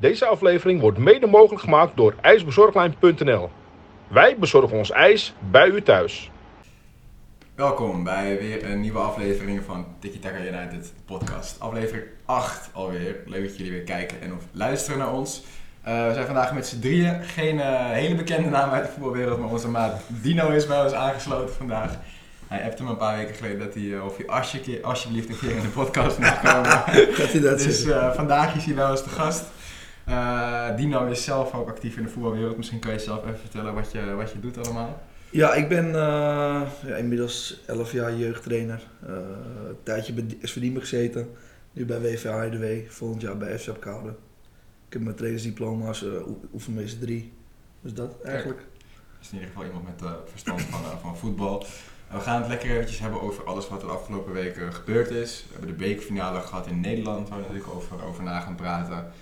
Deze aflevering wordt mede mogelijk gemaakt door ijsbezorglijn.nl. Wij bezorgen ons ijs bij u thuis. Welkom bij weer een nieuwe aflevering van Tiki Taka United podcast. Aflevering 8 alweer. Leuk dat jullie weer kijken en of luisteren naar ons. Uh, we zijn vandaag met z'n drieën. Geen uh, hele bekende naam uit de voetbalwereld, maar onze maat Dino is bij ons aangesloten vandaag. Hij appte me een paar weken geleden dat hij, uh, of hij alsje, alsjeblieft een keer in de podcast moet komen. dat hij dat dus vandaag is hij wel eens de gast. Dino is zelf ook actief in de voetbalwereld. Misschien kan je zelf even vertellen wat je, wat je doet allemaal. Ja, ik ben ja, inmiddels 11 jaar jeugdtrainer. een tijdje bij SVD gezeten. Nu bij WVA HDW, volgend jaar bij FC Koude. Ik heb mijn trainersdiploma's, uh, oefenmeester 3. Dus dat eigenlijk. Dat is in ieder geval iemand met uh, verstand van, uh, van voetbal. we gaan het lekker eventjes hebben over alles wat er de afgelopen weken gebeurd is. We hebben de bekerfinale gehad in Nederland, waar we natuurlijk over, over na gaan praten.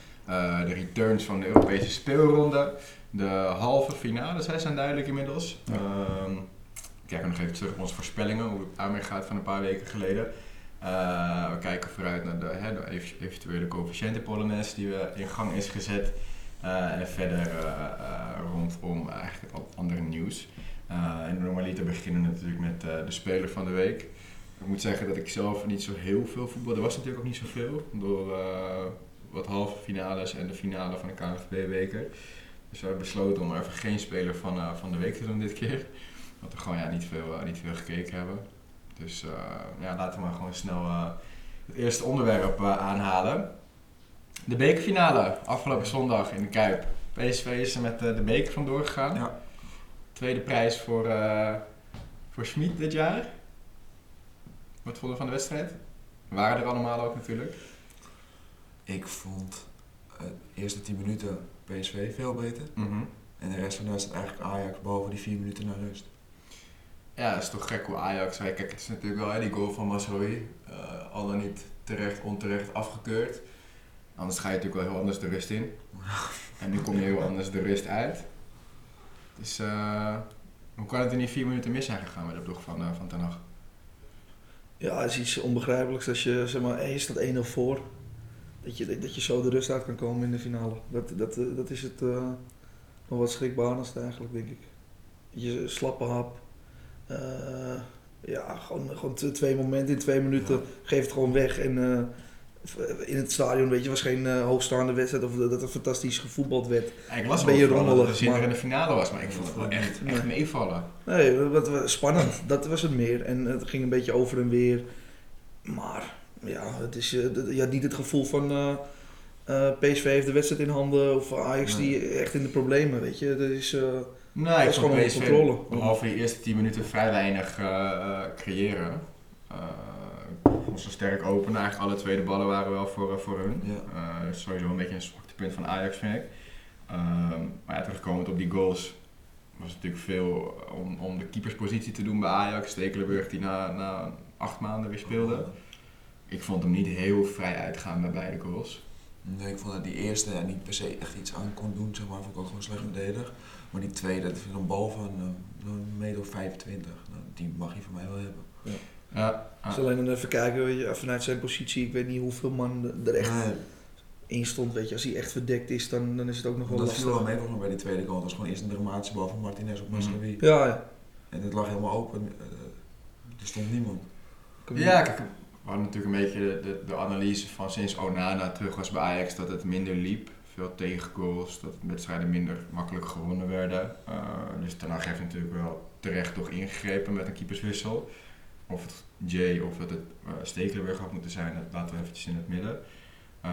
De returns van de Europese speelronde. De halve finale, zij zijn duidelijk inmiddels. Ja. Ehm, ik kijk nog even terug op onze voorspellingen, hoe het daarmee gaat van een paar weken geleden. Uh, we kijken vooruit naar de, hè, de eventuele coëfficiënte Polonaise die we in gang is gezet. Uh, en verder uh, rondom eigenlijk wat andere nieuws. en normaliter beginnen we natuurlijk met de speler van de week. Ik moet zeggen dat ik zelf niet zo heel veel voetbal. Er was natuurlijk ook niet zoveel. Door wat halve finales en de finale van de KNVB-beker. Dus we hebben besloten om even geen speler van, van de week te doen dit keer. Want we gewoon ja, niet, veel, niet veel gekeken hebben. Dus uh, ja, laten we maar gewoon snel het eerste onderwerp aanhalen. De bekerfinale afgelopen zondag in de Kuip. PSV is er met de beker vandoor gegaan. Ja. Tweede prijs voor, voor Schmid dit jaar. Wat vond je van de wedstrijd? We waren er allemaal ook natuurlijk. Ik vond de eerste 10 minuten PSV veel beter. Mm -hmm. En de rest van de wedstrijd eigenlijk Ajax boven die 4 minuten naar rust. Ja, het is toch gek hoe Ajax... Kijk, het is natuurlijk wel hè, die goal van Masroi. Uh, al dan niet terecht, onterecht afgekeurd. Anders ga je natuurlijk wel heel anders de rust in. En nu kom je heel anders de rust uit. Dus uh, hoe kan het in die vier minuten mis zijn gegaan met de ploeg van, uh, van Ten Hag? Ja, het is iets onbegrijpelijks als je zeg maar, je staat 1-0 voor. Dat je, dat je zo de rust uit kan komen in de finale. Dat, dat, dat is het uh, nog wat schrikbarendste eigenlijk, denk ik. Je slappe hap, uh, ja, gewoon, gewoon twee momenten in twee minuten. Ja. Geef het gewoon weg. En uh, in het stadion, weet je, was geen hoogstaande wedstrijd of dat er fantastisch gevoetbald werd. Ja, ik was ben je rommelig. Dat maar... in de finale was, maar ik vond het wel echt, echt nee. meevallen. Nee, wat, wat, spannend. dat was het meer. En het ging een beetje over en weer. Maar ja, het is ja, niet het gevoel van PSV heeft de wedstrijd in handen of Ajax nee. die echt in de problemen, weet je. Dat is... Nee, ik vond PSV controle. behalve die eerste 10 minuten vrij weinig uh, creëren. Uh, zo sterk open, eigenlijk alle tweede ballen waren wel voor, uh, voor hun. Ja. sowieso een beetje een zwaktepunt van Ajax vind ik. Ehm, maar ja, terugkomend op die goals was het natuurlijk veel om, om de keeperspositie te doen bij Ajax. Stekelenburg die na, na acht maanden weer speelde. Ik vond hem niet heel vrij uitgaan bij beide goals. Nee, ik vond dat die eerste en niet per se echt iets aan kon doen, zeg maar, vond ik ook gewoon slecht verdedig. Maar die tweede, dat is een bal van uh, een meter of 25. Nou, die mag hij van mij wel hebben. Ja. Ja. Dus alleen dan even kijken, weet je, vanuit zijn positie, ik weet niet hoeveel man er echt nee. in stond. Weet je, als hij echt verdekt is, dan, dan is het ook nog wel dat lastig. Dat viel wel mee volgens bij die tweede goal. Dat was gewoon eerst een dramatische bal van Martinez op. Mm. Ja, ja. En het lag helemaal open. Uh, er stond niemand. Ja, kijk, we hadden natuurlijk een beetje de, de, de analyse van sinds Onana terug was bij Ajax dat het minder liep veel tegengoals, dat wedstrijden minder makkelijk gewonnen werden. Uh, dus daarna heeft natuurlijk wel terecht toch ingegrepen met een keeperswissel. Of het Jay of dat het uh, Stekelenburg had moeten zijn, dat laten we eventjes in het midden. Uh,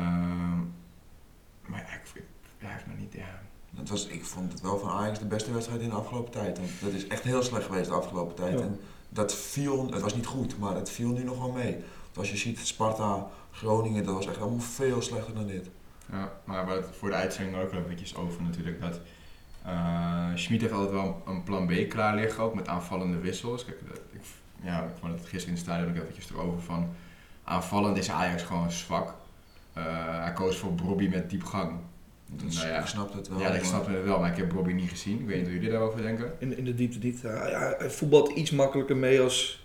maar ja, ik, ik blijf nog niet, ja. Het was, ik vond het wel van Ajax de beste wedstrijd in de afgelopen tijd. Want dat is echt heel slecht geweest de afgelopen tijd. Ja. En dat viel, het was niet goed, maar het viel nu nog wel mee. Als je ziet, Sparta, Groningen, dat was echt allemaal veel slechter dan dit. Ja, maar het voor de uitzending ook een beetje over natuurlijk, dat uh, Schmid heeft altijd wel een plan B klaar liggen, ook met aanvallende wissels. Kijk, dat, ik, ja, ik vond het gisteren in het stadion ook eventjes erover van, aanvallend is Ajax gewoon zwak. Uh, hij koos voor Bobby met diepgang. Dus nou ja, ik snap het wel. Ja, ik snap het wel, maar ik heb Bobby niet gezien. Ik weet niet hoe jullie daarover denken. In, in de diepte niet. Ja, hij voetbalt iets makkelijker mee als,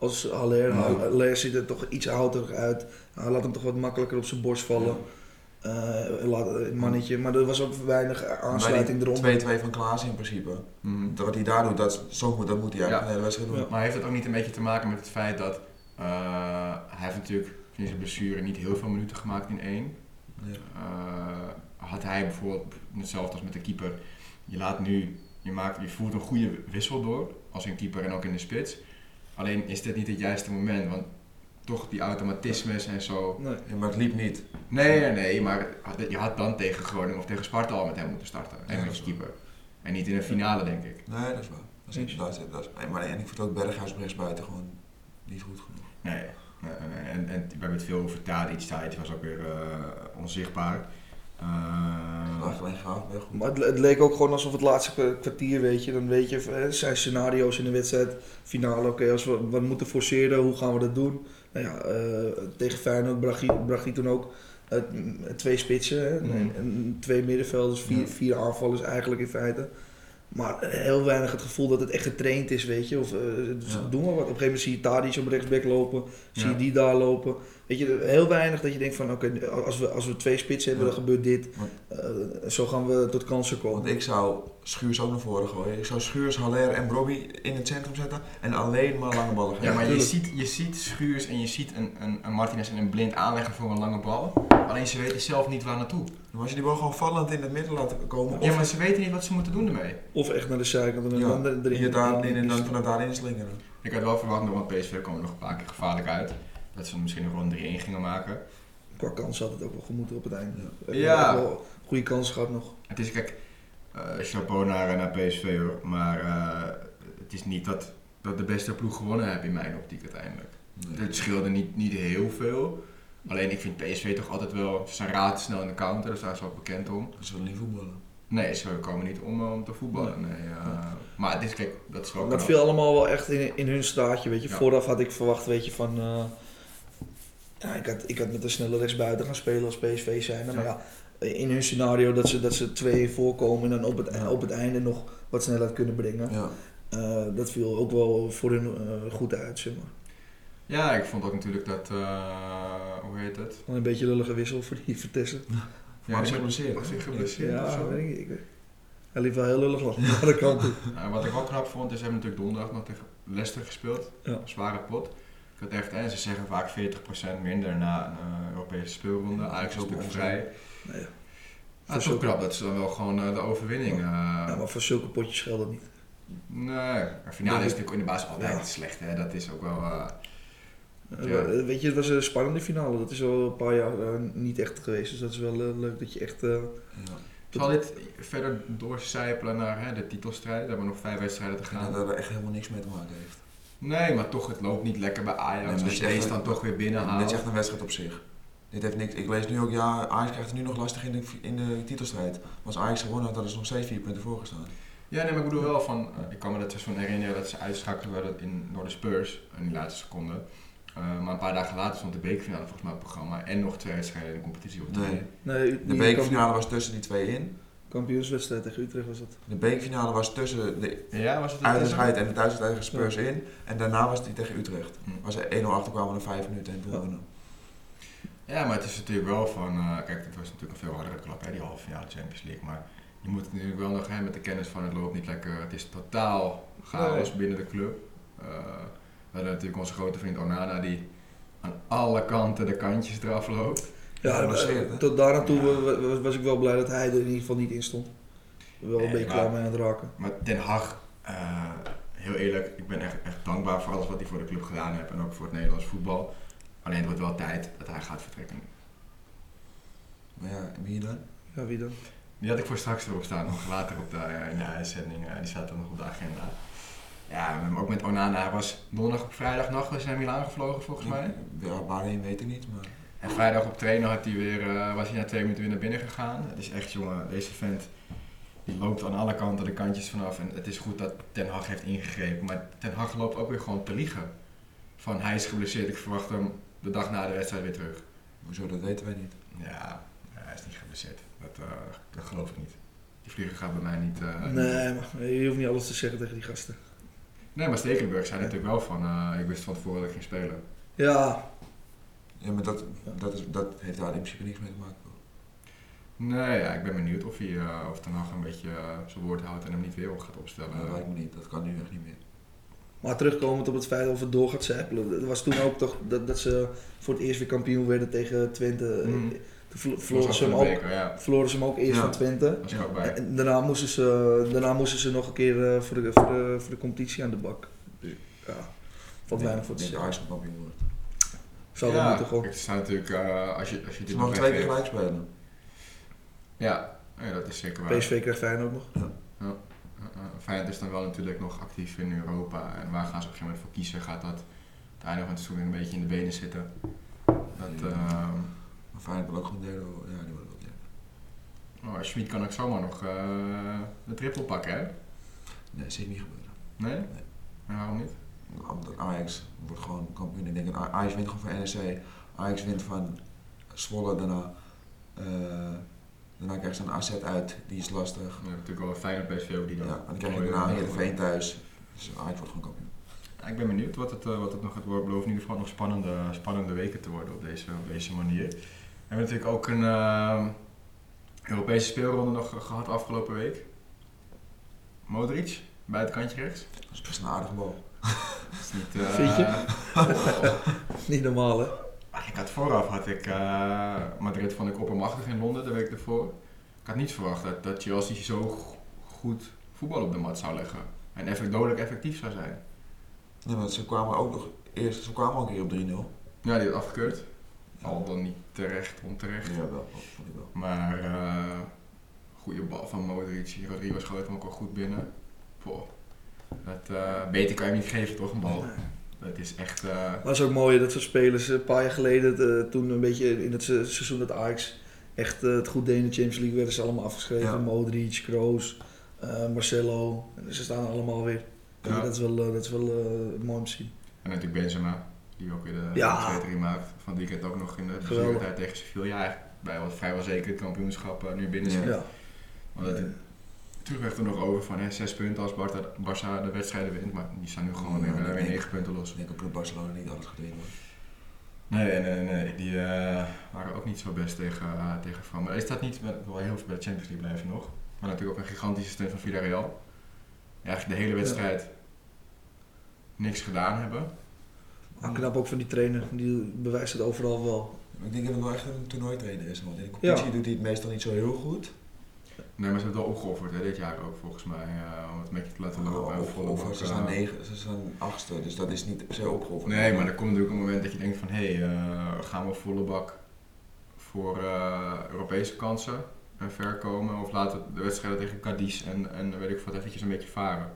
als Haller. Ja. Haller ziet er toch iets ouder uit. Hij laat hem toch wat makkelijker op zijn borst vallen. Eh, laat- een mannetje, maar er was ook weinig aansluiting eronder. 2-2 van Klaas in principe. Dat wat hij daar doet, dat, zo moet, dat moet hij eigenlijk Ja. de hele wedstrijd doen. Ja. Maar heeft het ook niet een beetje te maken met het feit dat eh, hij heeft natuurlijk sinds zijn blessure niet heel veel minuten gemaakt in één. Eh, had hij bijvoorbeeld, hetzelfde als met de keeper, je laat nu, je, maakt, je voert een goede wissel door, als een keeper en ook in de spits. Alleen is dit niet het juiste moment, want toch die automatismes en zo. Nee. Ja, maar het liep niet. Nee, nee, nee, maar je had dan tegen Groningen of tegen Sparta al met hem moeten starten. En Ja, met je keeper. En niet in een finale, denk ik. Nee, dat is waar. Dat is, dat is, dat is, nee, maar en ik vind ook Berghuis rechtsbuiten gewoon niet goed genoeg. Nee, nee, nee. En, en we hebben het veel over Tadic. Tadic was ook weer eh, onzichtbaar. Eh, weg. Maar het, het leek ook gewoon alsof het laatste kwa- kwartier, weet je, dan weet je, eh, er zijn scenario's in de wedstrijd, finale, oké, als we wat moeten forceren, hoe gaan we dat doen? Nou ja, eh, tegen Feyenoord bracht hij, toen ook twee spitsen, hè, Mhm. en, en twee middenvelders, vier, vier aanvallers eigenlijk in feite. Maar heel weinig het gevoel dat het echt getraind is, weet je. Of eh, dus Ja. doen we wat. Op een gegeven moment zie je Tadic op rechtsback lopen. Zie je die daar lopen. Weet je, heel weinig dat je denkt van oké, als, we, als we twee spitsen hebben, Ja. dan gebeurt dit. Want- Eh, zo gaan we tot kansen komen. Want ik zou Schuurs ook naar voren gooien. Ik zou Schuurs, Haller en Brobby in het centrum zetten en alleen maar lange ballen geven. Ja, maar je ziet, je ziet Schuurs en je ziet een, een, een Martinez en een blind aanleggen voor een lange bal. Alleen ze weten zelf niet waar naartoe. Maar als je die bal gewoon vallend in het midden laat komen, Ja, of maar ze weten niet wat ze moeten doen ermee. Of echt naar de zijkant en ja, dan er- erin. en dan vanuit daarin slingeren. Ik had wel verwacht, want PSV kwam er nog een paar keer gevaarlijk uit. Dat ze misschien nog wel een 3-1 gingen maken. Qua kans had het ook wel gemoeten op het einde. Ja. Ja. wel Goede kans gehad nog. Het is, kijk, eh chapeau naar, naar PSV hoor. Maar eh, het is niet dat, dat de beste ploeg gewonnen heeft in mijn optiek uiteindelijk. Het scheelde niet, niet heel veel. Alleen ik vind PSV toch altijd wel, ze zijn razendsnel in de counter, daar staan ze ook bekend om. Ze willen niet voetballen. Nee, ze komen niet om, eh, om te voetballen. Nee, eh, Maar het is, kijk, dat is wel Dat knap. viel allemaal wel echt in, in hun staartje, weet je. Ja. Vooraf had ik verwacht, weet je, van... eh, ja, ik, had, ik had met een snelle rechtsbuiten gaan spelen als PSV zijn. Maar ja, in hun scenario dat ze, dat ze twee voorkomen en dan op het, Ja. op het einde nog wat snelheid kunnen brengen. Ja. Eh, dat viel ook wel voor hun eh, goed uit, zeg maar. Ja, ik vond ook natuurlijk dat, eh, hoe heet het? Een beetje lullige wissel voor die Vertessen. Hij geblesseerd. Was hij geblesseerd of Ja, weet ik, ik weet- Hij liep wel heel lullig langs naar de kant toe. Nou, wat ik wel knap vond, is hebben natuurlijk donderdag nog tegen Leicester gespeeld. Ja. Een zware pot. Ze zeggen vaak 40% minder na een eh, Europese speelronde. Natuurlijk onzin. vrij. Ja. Het is ook knap dat ze dan wel gewoon eh, de overwinning... eh, Ja, maar voor zulke potjes geldt dat niet. Nee, maar finale is natuurlijk in de basis altijd Ja. slecht. Hè? Dat is ook wel... Ja. Weet je, het was een spannende finale. Dat is al een paar jaar niet echt geweest. Dus dat is wel leuk dat je echt... Ja. Zal dit verder doorcijpelen naar hè, de titelstrijd? We hebben nog vijf wedstrijden te gaan. dat er echt helemaal niks mee te maken heeft. Nee, maar toch, het loopt niet lekker bij Nee, Ajax. als dit je deze dan toch weer binnenhaalt. Dit is echt een wedstrijd op zich. Dit heeft niks, ik lees nu ook, ja, Ajax krijgt het nu nog lastig in de, in de titelstrijd. Maar als Ajax gewonnen had, hadden ze nog steeds vier punten voorgestaan. Ja, nee, maar ik bedoel wel van... eh, ik kan me dat seizoen herinneren dat ze uitschakeld werden in, door de Spurs. In die laatste seconde. Eh, maar een paar dagen later stond de bekerfinale volgens mij op het programma. En nog twee wedstrijden in de competitie op twee. Nee. nee, De bekerfinale was tussen die twee in. Kampioenswedstrijd tegen Utrecht was dat. De bekerfinale was tussen de Ja, was het uitwedstrijd en de thuiswedstrijd tegen Spurs in. En daarna was die tegen Utrecht. Hm. Waar ze 1-0 achterkwamen na 5 minuten en toen Ja. wonnen. Ja, maar het is natuurlijk wel van... eh, kijk, het was natuurlijk een veel hardere klap, hè, die halve finale Champions League. Maar je moet het natuurlijk wel nog hè, met de kennis van het loopt niet lekker. Het is totaal chaos Nee. binnen de club. Eh, we hadden natuurlijk onze grote vriend Onana die aan alle kanten de kantjes eraf loopt. Ja, eh, tot daar naartoe Ja. wa- wa- was ik wel blij dat hij er in ieder geval niet in stond. Wel een beetje klaar mee aan het raken. Maar Ten Hag, eh, heel eerlijk, ik ben echt, echt dankbaar voor alles wat hij voor de club gedaan heeft en ook voor het Nederlands voetbal. Alleen het wordt wel tijd dat hij gaat vertrekken. Maar ja, wie dan? Ja, wie dan? Die had ik voor straks erop staan, nog later op de, eh, in de uitzending. die staat dan nog op de agenda. Ja, maar ook met Onana. Hij was donderdag op vrijdag nog was hij naar Milaan gevlogen volgens mij. Ja, waarheen weet ik niet, maar... En vrijdag op trainen had hij weer, eh, was hij na twee minuten weer naar binnen gegaan. Het is echt, jongen, deze vent die loopt aan alle kanten de kantjes vanaf. En het is goed dat Ten Hag heeft ingegrepen. Maar Ten Hag loopt ook weer gewoon te liegen. Van hij is geblesseerd, ik verwacht hem de dag na de wedstrijd weer terug. Hoezo, dat weten wij niet. Ja, hij is niet geblesseerd. Dat, eh, dat geloof ik niet. Die vlieger gaat bij mij niet... eh, nee, maar je hoeft niet alles te zeggen tegen die gasten. Nee, maar Stekelenburg zei natuurlijk wel van, eh, ik wist van tevoren dat ik ging spelen. Ja, Ja, maar dat, dat, is, dat heeft daar in principe niks mee te maken. Nee, ja, ik ben benieuwd of hij uh, of Ten Hag een beetje uh, zijn woord houdt en hem niet weer op gaat opstellen. Dat lijkt me niet, dat kan nu echt niet meer. Maar terugkomend op het feit of het door gaat zijpelen. Het was toen ook toch dat, dat ze voor het eerst weer kampioen werden tegen Twente. Mm. Toen verloren ze, hem ook, beker, ja. verloren ze hem ook eerst Ja. van Twente. Was ik ook bij. En daarna moesten ze, daarna moesten ze nog een keer eh, voor, de, voor, de, voor de competitie aan de bak. Dus, ja, valt weinig voor te Ik denk zeggen. Kampioen worden. Zou ja, moeten gewoon. Het staat natuurlijk, uh, als je, als je dit nog twee keer gelijk spelen. Ja, ja, dat is zeker waar. PSV krijgt Feyenoord nog. Uh, uh, Feyenoord is dan wel natuurlijk nog actief in Europa. En waar gaan ze op een gegeven moment voor kiezen? Gaat dat het einde van het seizoen een beetje in de benen zitten? Dat, Ja. ehm, Maar Feyenoord wil ook gewoon derde. Ja, die willen wel derde. oh, Schmid kan ook zomaar nog eh, de triple pakken, hè? Nee, zie ik niet gebeuren. Nee? Nee. En waarom niet? Ajax wordt gewoon kampioen. Ik denk Ajax wint gewoon van NEC. Ajax wint van Zwolle daarna. Eh, daarna krijgen ze een AZ uit, die is lastig. Hebben natuurlijk wel een Feyenoord PSV die Ja, dan... en dan krijg je daarna Heerenveen thuis. Dus Ajax wordt gewoon kampioen. Ja, ik ben benieuwd wat het, eh, wat het nog gaat worden. Belooft in ieder geval nog spannende, spannende weken te worden op deze, op deze manier. We hebben natuurlijk ook een eh, Europese speelronde nog gehad afgelopen week. Modric, buitenkantje rechts. Dat is best een aardige bal. Dat is niet, eh, Vind je? Niet normaal hè? Maar ik had vooraf had ik eh, Madrid vond ik oppermachtig in Londen de week ervoor. Ik had niet verwacht dat, dat Chelsea zo go- goed voetbal op de mat zou leggen. En effect, dodelijk effectief zou zijn. Nee, want ze kwamen ook nog eerst, ze kwamen ook een keer op 3-0. Ja, die had afgekeurd. Al dan niet terecht, onterecht. Ja, wel. dat vond ik wel. Maar eh goede bal van Modric. Rodrigo schoot hem ook al goed binnen. Poh. Dat, eh, beter kan je hem niet geven, toch? Een bal. Dat is echt. eh, het is ook mooi dat zo'n spelers een paar jaar geleden, eh, toen een beetje in het se- seizoen dat Ajax echt eh, het goed deed in de Champions League, werden ze allemaal afgeschreven. Ja. Modric, Kroos, eh, Marcelo. En ze staan allemaal weer. Ja. Dat is wel, eh, dat is wel eh, mooi om te zien. En natuurlijk Benzema, die ook weer de Ja. 2-3 maakt. Van het weekend ook nog in de tijd tegen Sevilla. Ja, bij wat vrijwel zeker het kampioenschap eh, nu binnen zit. Ja. Ja. Want het, terug werd er nog over van hè, 6 punten als Barca, Barca de wedstrijden wint. Maar die staan nu gewoon Ja, weer, eh, weer 9 punten los. Ik denk ook dat Barcelona niet alles gaat winnen. hoor. Nee, nee, nee. Die eh, waren ook niet zo best tegen, uh, tegen Fran. Maar is dat niet, ik wil heel veel bij de Champions League blijven nog. Maar natuurlijk ook een gigantische steun van Villarreal. Eigenlijk de hele wedstrijd niks gedaan hebben. Maar knap ook van die trainer, die bewijst het overal wel. Ik denk dat het wel echt een toernooitrainer is. Want in de competitie Ja. doet hij het meestal niet zo heel goed. Nee, maar ze hebben het wel opgeofferd hè, dit jaar ook volgens mij. eh, om het met je te laten lopen. bak, ze eh, zijn negen, ze zijn achtste, dus dat is niet per se opgeofferd. Nee, maar er komt natuurlijk een moment dat je denkt van hé, hey, eh, gaan we volle bak voor eh, Europese kansen en ver komen? Of laten we de wedstrijden tegen Cadiz en, en weet ik wat eventjes een beetje varen?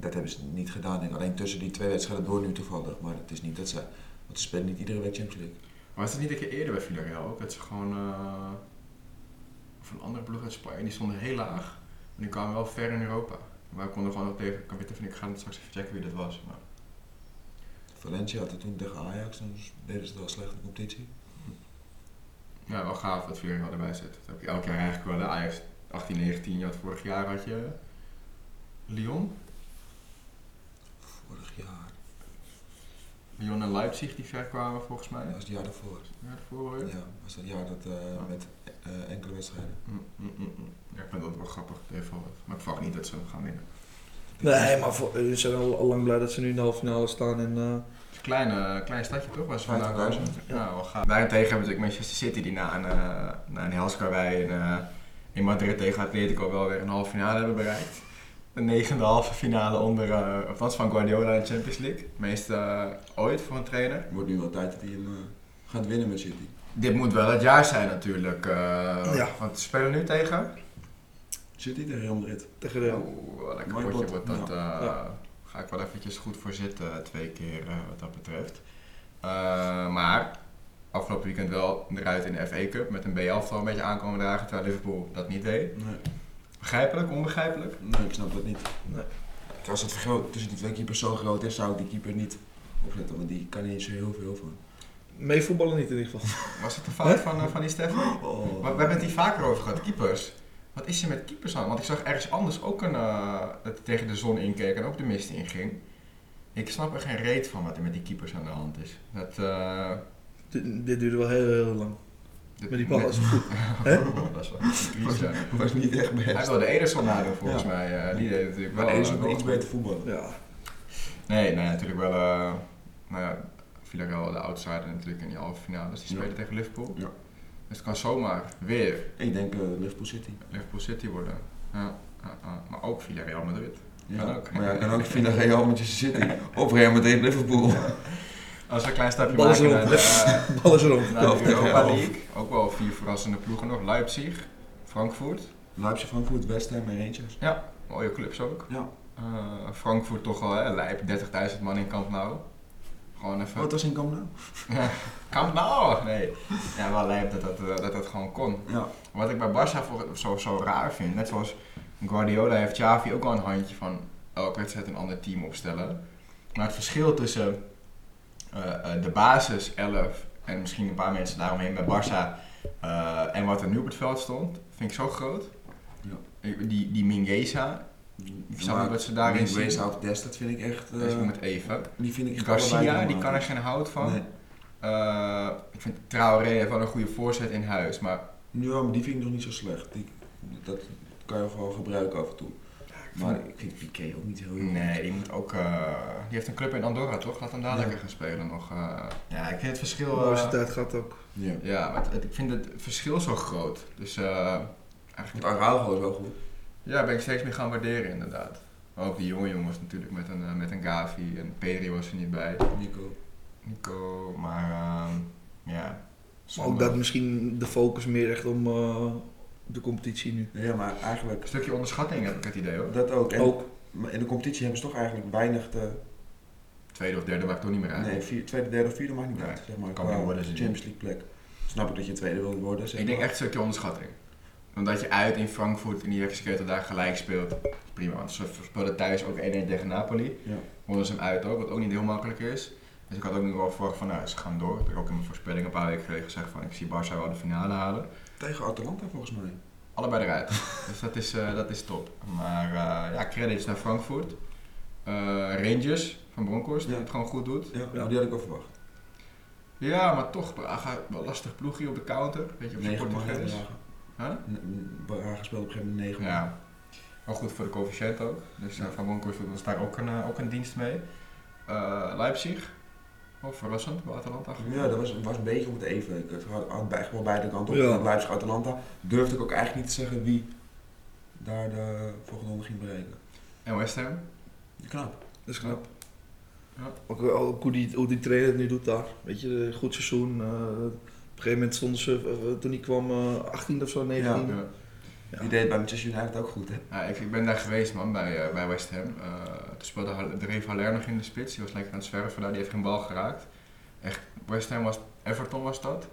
Dat hebben ze niet gedaan. denk. Alleen tussen die twee wedstrijden door nu toevallig. Maar het is niet dat ze. Want ze spelen niet iedere week Champions League. Maar was het niet een keer eerder bij Villarreal ook? Dat ze gewoon... of een andere ploeg uit Spanje, die stonden heel laag. En die kwamen wel ver in Europa. Maar we konden gewoon nog tegen... Ik weet even, ik ga straks even checken wie dat was. Maar Valencia had het toen tegen Ajax, dan deden ze het wel slecht in de competitie. ja, wel gaaf dat Villarreal erbij zit. Dat heb je elk jaar eigenlijk wel. De Ajax 18, 19, je had vorig jaar had je... Lyon? Vorig jaar. Lyon en Leipzig die ver kwamen volgens mij. Dat was het jaar daarvoor. Ja, daarvoor. Ja, was dat jaar dat eh, met eh, enkele wedstrijden. Mm, mm, mm, mm. Ja, ik vind dat wel grappig. Even wat. Maar ik verwacht niet dat ze hem gaan winnen. Nee, maar voor, ze zijn al, al lang blij dat ze nu in de halve finale staan. En, eh, Het is een klein, eh, klein stadje toch? Waar ze vandaan 50.000. komen. Ja, wel gaaf. Daarentegen hebben we natuurlijk Manchester City die na een, uh, na een helskarwei in, eh, in Madrid tegen Atletico wel weer een halve finale hebben bereikt. De negende halve finale onder, uh, van Guardiola in de Champions League. Het meeste uh, ooit voor een trainer. Het wordt nu wel tijd dat hij hem uh, gaat winnen met City. Dit moet wel het jaar zijn natuurlijk. Uh, Ja. Want we spelen nu tegen? City tegen Real Madrid. tegen de, Oeh, lekker Mooi potje pot. wordt dat. Ja. eh, Ja. Ga ik wel eventjes goed voor zitten, twee keer eh, wat dat betreft. Eh, maar afgelopen weekend wel eruit in de FA Cup met een B-elftal een beetje aankomen dragen, terwijl Liverpool dat niet deed. Nee. Begrijpelijk, onbegrijpelijk? nee, ik snap dat niet. Nee. Als het vergroot, tussen die twee keepers zo groot is, zou ik die keeper niet opzetten. Want die kan niet zo heel veel van. mee voetballen niet in ieder geval. Was het de fout van, eh, van die Stefan? Oh. Maar we hebben het hier vaker over gehad, keepers. Wat is er met keepers aan? Want ik zag ergens anders ook een, eh, dat hij tegen de zon inkeek en ook de mist inging. Ik snap er geen reet van wat er met die keepers aan de hand is. Dat, eh, Dit, dit duurde wel heel, heel lang. Met die bal een voet. Hè? Is wel ja. was niet echt Hij best. wilde Ederson nadoen volgens Ja. mij. eh, die deed natuurlijk wel. Maar is eh, wel iets goed. beter voetballen. Ja. Nee, nee, natuurlijk wel. eh nou ja, Villarreal de outsider natuurlijk in die halve finale. Dus die Ja. spelen tegen Liverpool. Ja. Dus het kan zomaar weer Ik denk eh, Liverpool City. Liverpool City worden. Ja, maar ook Villarreal Madrid. Ja, Kan ook. Maar ja, kan ook via Real Manchester City. Of Real Madrid Liverpool. Als we een klein stapje Bal is maken rond. naar de, Bal is rond. naar de Of Europa League. Ook wel vier verrassende ploegen nog. Leipzig, Frankfurt. Leipzig, Frankfurt, West Ham en Rangers. Mooie clubs ook. Ja. Eh, Frankfurt toch al, hè, lijp, 30.000 man in Camp Nou. Gewoon even... Wat was in Camp Nou? Camp Nou! Nee. Ja, wel lijp dat dat, eh, dat dat gewoon kon. Ja. Wat ik bij Barça voor- zo, zo raar vind, net zoals Guardiola heeft Xavi ook al een handje van elke wedstrijd een ander team opstellen. Maar het verschil tussen de basis 11 en misschien een paar mensen daaromheen bij Barça eh, en wat er nu op het veld stond, vind ik zo groot. Ja. Die, die Mingesa, ik snap niet wat ze daarin zien. Wees out Dest, dat vind ik echt... eh, Deze met even. die vind ik Garcia, die kan er geen hout van. Nee. Eh, ik vind Traoré heeft wel een goede voorzet in huis, maar Ja, maar die vind ik nog niet zo slecht. Die, dat kan je gewoon gebruiken af en toe. Maar ik vind Piqué ook niet heel heel Nee, die moet ook. eh, die heeft een club in Andorra toch? Laat hem daar Ja. lekker gaan spelen nog. eh. ja, ik vind het verschil. De eh, mooiste tijd gaat ook. Ja. ja, maar het- het- ik vind het verschil zo groot. Dus eh eigenlijk. Araujo is wel goed. Ja, ben ik steeds meer gaan waarderen inderdaad. Maar ook die jonge jongens natuurlijk met een, met een Gavi en Pedri was er niet bij. Nico. Nico, maar ehm, ja. Maar ook dat misschien de focus meer echt om eh, de competitie nu. Ja, maar eigenlijk Een stukje onderschatting heb ik het idee hoor. dat ook. En Ook. maar in de competitie hebben ze toch eigenlijk weinig te... Tweede of derde maakt toch niet meer uit. Nee, vier, tweede, derde of vierde maakt niet Nee, uit. Zeg maar, kan niet worden. Champions League plek. Snap ik dat je tweede wil worden. Zeg Ik denk echt een stukje onderschatting. Omdat je uit in Frankfurt in die wedstrijd daar gelijk speelt. Prima, want ze speelden thuis ook 1-1 tegen Napoli. Ja. Wonnen ze hem uit ook, wat ook niet heel makkelijk is. Dus ik had ook nu wel verwacht van, nou, ze gaan door. Ik heb ook in mijn voorspelling een paar weken geleden gezegd van, ik zie Barça wel de finale halen. Tegen Atalanta volgens mij. Allebei eruit. dus dat is, eh, dat is top. Maar eh, ja, credits naar Frankfurt. Eh, Rangers van Bronkhorst, die Ja. het gewoon goed doet. Ja, maar die had ik wel verwacht. Ja, maar toch, Braga, wel lastig ploegje op de counter. Weet je, op zijn Portugees. Huh? N- Braga speelde op een gegeven moment negen man. Ja, wel goed voor de coëfficiënt ook. Dus Ja. Van Bronckhorst doet ons daar ook een, ook een dienst mee. Leipzig, oh, verrassend bij Atalanta. Ja, dat was, was een beetje om het even. Ik had, had bij- wel beide kanten op. Ja. Leipzig, Atalanta. Durfde ik ook eigenlijk niet te zeggen wie daar de volgende ronde ging bereiken. En West Ham. Knap. Dat is knap. Ja. Ook, ook hoe, die, hoe die trainer het nu doet daar. Weet je, goed seizoen. eh, op een gegeven moment stonden ze, eh, toen hij kwam, eh 18 of zo, 19. Ja. Ja. Die deed bij Manchester United ook goed, hè? Ja, ik, ik ben daar geweest man, bij, eh, bij West Ham. Eh, toen speelde dreef Haller nog in de spits. Die was lekker aan het zwerven daar, die heeft geen bal geraakt. Echt, West Ham was, Everton was dat.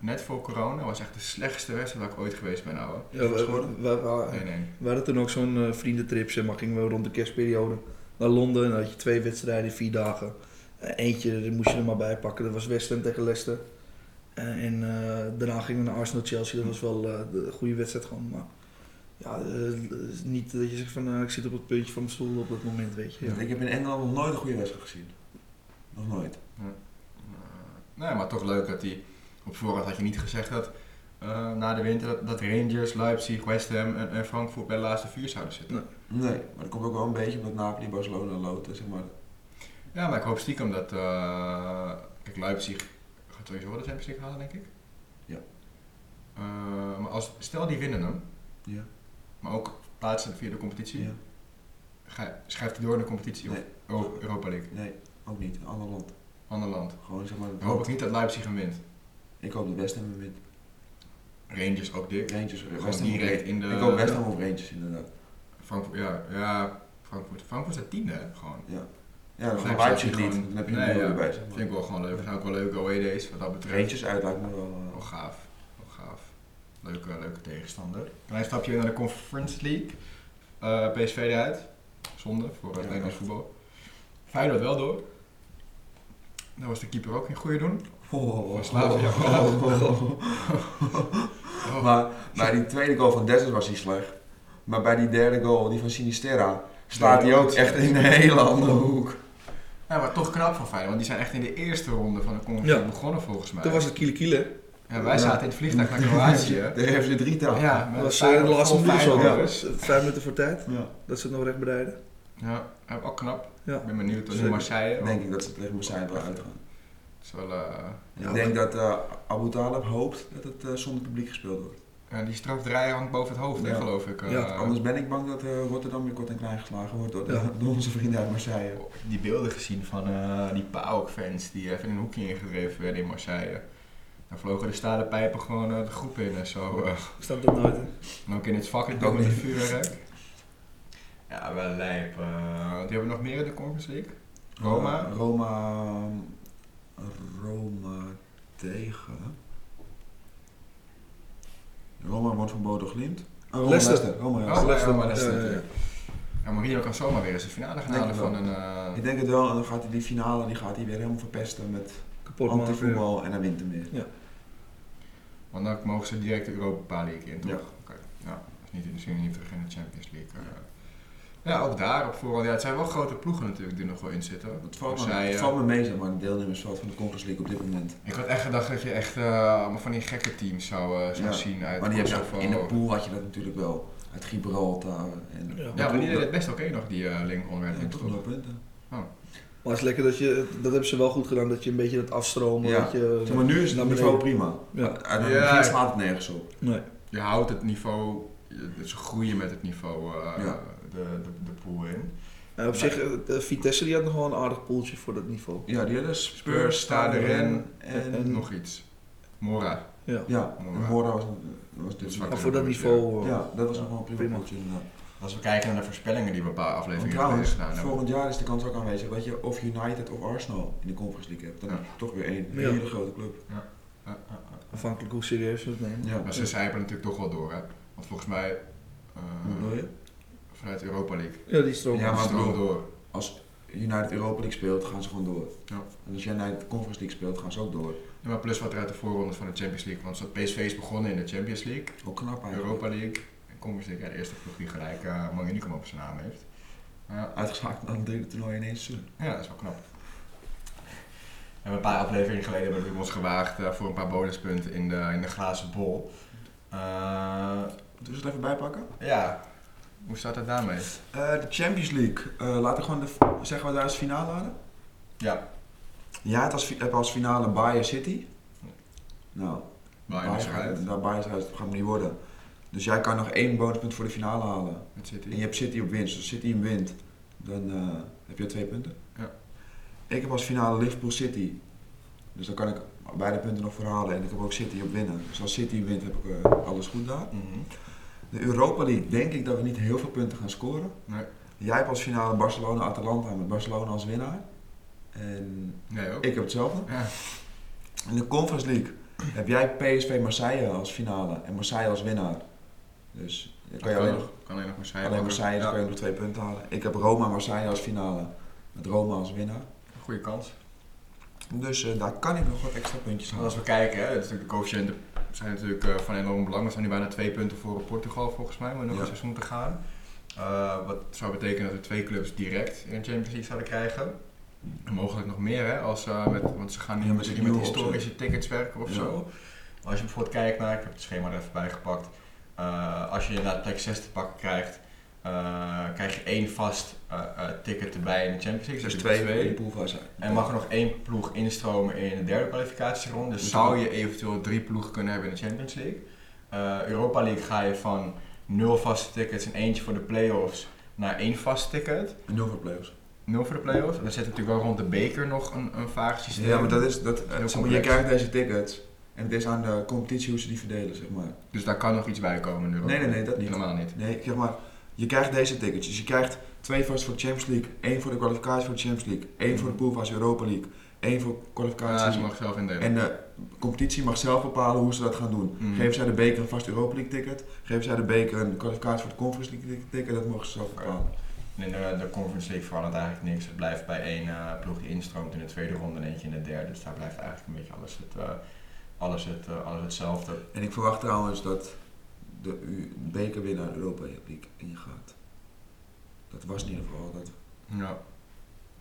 Net voor corona was echt de slechtste wedstrijd waar ik ooit geweest ben, ouwe. Ja, we, we, we- we- Nee, nee. we hadden toen ook zo'n eh, vriendentrip, zeg maar, gingen we rond de kerstperiode naar Londen. En dan had je twee wedstrijden, vier dagen. Eentje, moest je er maar bij pakken. Dat was West Ham tegen Leicester. Eh, en eh, daarna gingen we naar Arsenal-Chelsea. Dat was wel eh, de een goede wedstrijd gewoon. Maar ja, eh, het is niet dat je zegt van eh, ik zit op het puntje van mijn stoel op dat moment, weet je. Ja. Ik heb in Engeland nog nooit een goede wedstrijd gezien. Nog nooit. Eh, nee, maar toch leuk dat hij... Op voorhand had je niet gezegd dat eh, na de winter dat, dat Rangers, Leipzig, West Ham en, en Frankfurt bij de laatste vier zouden zitten. Nee. Nee, maar dat komt ook wel een beetje omdat Napoli, Barcelona en Loten, zeg maar. Ja, maar ik hoop stiekem dat... eh, kijk, Leipzig sowieso de Champions League halen, denk ik. Ja. Eh, maar als, stel die winnen hem, Ja. maar ook plaatsen via de competitie, ja. ga, schrijft hij door in de competitie Nee. of Euro- Europa League, Nee, ook niet. Een ander land. ander land. Gewoon zeg maar. Dan hoop ik niet dat Leipzig hem wint. Ik hoop dat West Ham hem wint. Rangers ook dik. Rangers, Gewoon direct in de... Ik hoop West Ham of Rangers inderdaad. Frankfurt, ja, ja, Frankfurt. Frankfurt is tiende, hè, gewoon. Ja. Ja, dan Leipzig zes, niet. Dan heb je Nee, ja. Zeg Vind ik wel gewoon leuk. Zijn ook wel leuke away days wat dat betreft. Rangers uit lijkt me wel. eh, Wel gaaf. Wel gaaf. Leuke, leuke tegenstander. Klein stapje naar de Conference League. Eh, PSV eruit. Zonde voor het Ja, Nederlands voetbal. Feyenoord wel door. Daar was de keeper ook in goede doen. Oh, Slavia. Oh. Maar bij die tweede goal van Dessers was hij slecht. Maar bij die derde goal, die van Sinisterra, staat hij ook echt in een hele andere hoek. Ja, maar toch knap van Feyenoord, want die zijn echt in de eerste ronde van de Conference Ja. League begonnen volgens mij. Toen was het kiele kiele. Ja, wij zaten in het vliegtuig naar Kroatië. Daar hebben ze drie taal. Ja, Dat met was eh, de laatste minuut zo. Vijf minuten voor tijd. Ja. Dat ze het nog recht bereiden. Ja, ook knap. Ja. Ik ben benieuwd tot nu Zeker. Marseille. Denk ik dat ze tegen Marseille wel uitgaan. Wel, eh, Ja, ik denk dat eh, Abu Talib hoopt dat het eh, zonder publiek gespeeld wordt. Ja, die strafdraaier hangt boven het hoofd, hè, geloof ik. eh. Ja, Anders ben ik bang dat eh, Rotterdam weer kort en klein geslagen wordt door, de- Ja. door onze vrienden uit Marseille. die beelden gezien van eh, die PAOK-fans die even in een hoekje ingedreven werden in Marseille. Daar vlogen de stalen pijpen gewoon eh, de groep in en zo. eh. Staat dat nooit, hè? En ook in het vak ook met het vuurwerk. Ja, wel lijp. eh. die hebben nog meer in de Conference League. Roma? Eh, Roma. Roma tegen. Roma wordt van Bodo Glimt. Oh, Roma Leicester. Roma, ja. Oh, Leicester, ja, maar eh, Leicester, ja. Ja, Mourinho kan zomaar weer eens de finale gaan halen ik van een... eh, Ik denk het wel, en dan gaat hij die finale die gaat hij weer helemaal verpesten met antivoetbal en dan wint hij weer. Want dan mogen ze direct de Europa League in, toch? Ja. Oké. Ja, dat is niet, misschien niet terug in de Champions League. eh. Ja, ook daar op voorhand. Ja, het zijn wel grote ploegen natuurlijk die er nog wel in zitten. Het valt, me, het valt me mee, zeg maar, de deelnemersveld van de Conference League op dit moment. Ik had echt gedacht dat je echt eh, allemaal van die gekke teams zou, eh, zou Ja, zien uit Maar die heb je, in de pool had je dat natuurlijk wel. Uit Gibraltar. En, Ja. Ja, maar die deed het best oké nog, die eh Lincoln werd Ja, in toch punten. Maar het is lekker dat je, dat hebben ze wel goed gedaan, dat je een beetje het afstromen. Ja. Dat je, Zeg maar nu is het niveau beneden. prima. Ja. Uit het Ja. begin slaat het nergens op. Nee. Je houdt het niveau, je- ze groeien met het niveau eh, Ja. De, de, de pool in. Ja, op zich, eh, de Vitesse die had nog wel een aardig poeltje voor dat niveau. Ja, die hadden Spurs, Stade Rennes en... en- Nog iets. Mora. Ja. ja, Mora. Mora was, was wat- Maar voor dat niveau... eh, Ja, dat was nog wel een prima Prima. poeltje inderdaad. Als we kijken naar de voorspellingen die we een paar afleveringen trouwens, geleden gedaan hebben. volgend jaar is de kans ook aanwezig dat je of United of Arsenal in de Conference League hebt. Dan Ja. heb je toch weer één Ja. hele grote club. Ja. Afhankelijk hoe serieus je het neemt. Ja. Maar ze zijpen natuurlijk toch wel door, hè? Want volgens mij eh, Hoe bedoel je? Vanuit Europa League. Ja, die stroom. Ja, maar stroom door. Als United Europa League speelt, gaan ze gewoon door. Ja. En als United Conference League speelt, gaan ze ook door. Ja, maar plus wat er uit de voorrondes van de Champions League. Want PSV is begonnen in de Champions League, Ook knap eigenlijk. Europa League. En Conference League, ja, de eerste ploeg die gelijk uh, op zijn naam heeft. Ja, Uitgeschakeld aan het derde toernooi in één seizoen. ja, dat is wel knap. En een paar afleveringen geleden hebben we ons gewaagd eh, voor een paar bonuspunten in de, in de glazen bol. Eh, Dus het even bijpakken. ja, hoe staat het daarmee? Eh, de Champions League. Eh, laten we gewoon de, zeggen we daar als finale hadden. Ja, Ja, het als, heb als finale Bayern City. Nou, Bayern is eruit. daar Bayern is eruit, dat gaat hem niet worden. Dus jij kan nog één bonuspunt voor de finale halen. Met City. En je hebt City op winst. Dus als City hem wint, dan eh, heb je twee punten. Ja. Ik heb als finale Liverpool City. Dus dan kan ik beide punten nog verhalen. En ik heb ook City op winnen. Dus als City wint, heb ik alles goed daar. Mhm. De Europa League denk ik dat we niet heel veel punten gaan scoren. Nee. Jij hebt als finale Barcelona-Atalanta met Barcelona als winnaar. En Nee ook. ik heb hetzelfde. Ja. In de Conference League heb jij PSV Marseille als finale en Marseille als winnaar. Dus dan kan je alleen nog, kan alleen nog Marseille alleen. Marseille, dus Ja. kan je nog twee punten halen. Ik heb Roma Marseille als finale met Roma als winnaar. Goede kans. Dus eh, daar kan ik nog wat extra puntjes halen. als we kijken, hè, het is natuurlijk de coëfficiënten zijn natuurlijk eh, van enorm belang. We zijn nu bijna twee punten voor Portugal volgens mij, om nog Ja. een seizoen te gaan. Eh, wat zou betekenen dat we twee clubs direct in de Champions League zouden krijgen. En mogelijk nog meer, hè, als, eh, met, want ze gaan nu Ja, met met historische tickets werken of Ja. zo. Als je bijvoorbeeld kijkt naar, ik heb het schema er even bij gepakt. Als je inderdaad plek 6 te pakken krijgt, krijg je één vast eh, eh, ticket erbij in de Champions League. Dus Dus twee twee. de. En mag er nog één ploeg instromen in de derde kwalificatieronde. Dus zou je eventueel drie ploegen kunnen hebben in de Champions League. Eh, Europa League ga je van nul vaste tickets en eentje voor de play-offs naar één vast ticket. En nul voor playoffs. Nul voor de play-offs. En dan zit natuurlijk wel rond de beker nog een, een vaag systeem. Ja, maar dat is, dat, eh, zeg maar, je krijgt deze tickets en het is aan de competitie hoe ze die verdelen, zeg maar. Dus daar kan nog iets bij komen in Europa. Nee, nee, nee, dat niet. Helemaal niet. Nee, zeg maar, je krijgt deze tickets. Dus je krijgt twee vast voor de Champions League, één voor de kwalificatie voor de Champions League, één voor de poolfase Europa League, één voor kwalificatie. Ja, ze mag zelf indelen. En de competitie mag zelf bepalen hoe ze dat gaan doen. Mhm. Geven zij de beker een vast Europa League ticket? Geven zij de beker een kwalificatie voor de Conference League ticket? Dat mogen ze zelf bepalen. En in de, de Conference League verandert eigenlijk niks. Het blijft bij één eh, ploeg die instroomt in de tweede ronde en eentje in de derde. Dus daar blijft eigenlijk een beetje alles, het, eh, alles, het, eh, alles hetzelfde. En ik verwacht trouwens dat de U- bekerwinnaar Europa League ingaat. Dat was in ieder geval dat. Ja,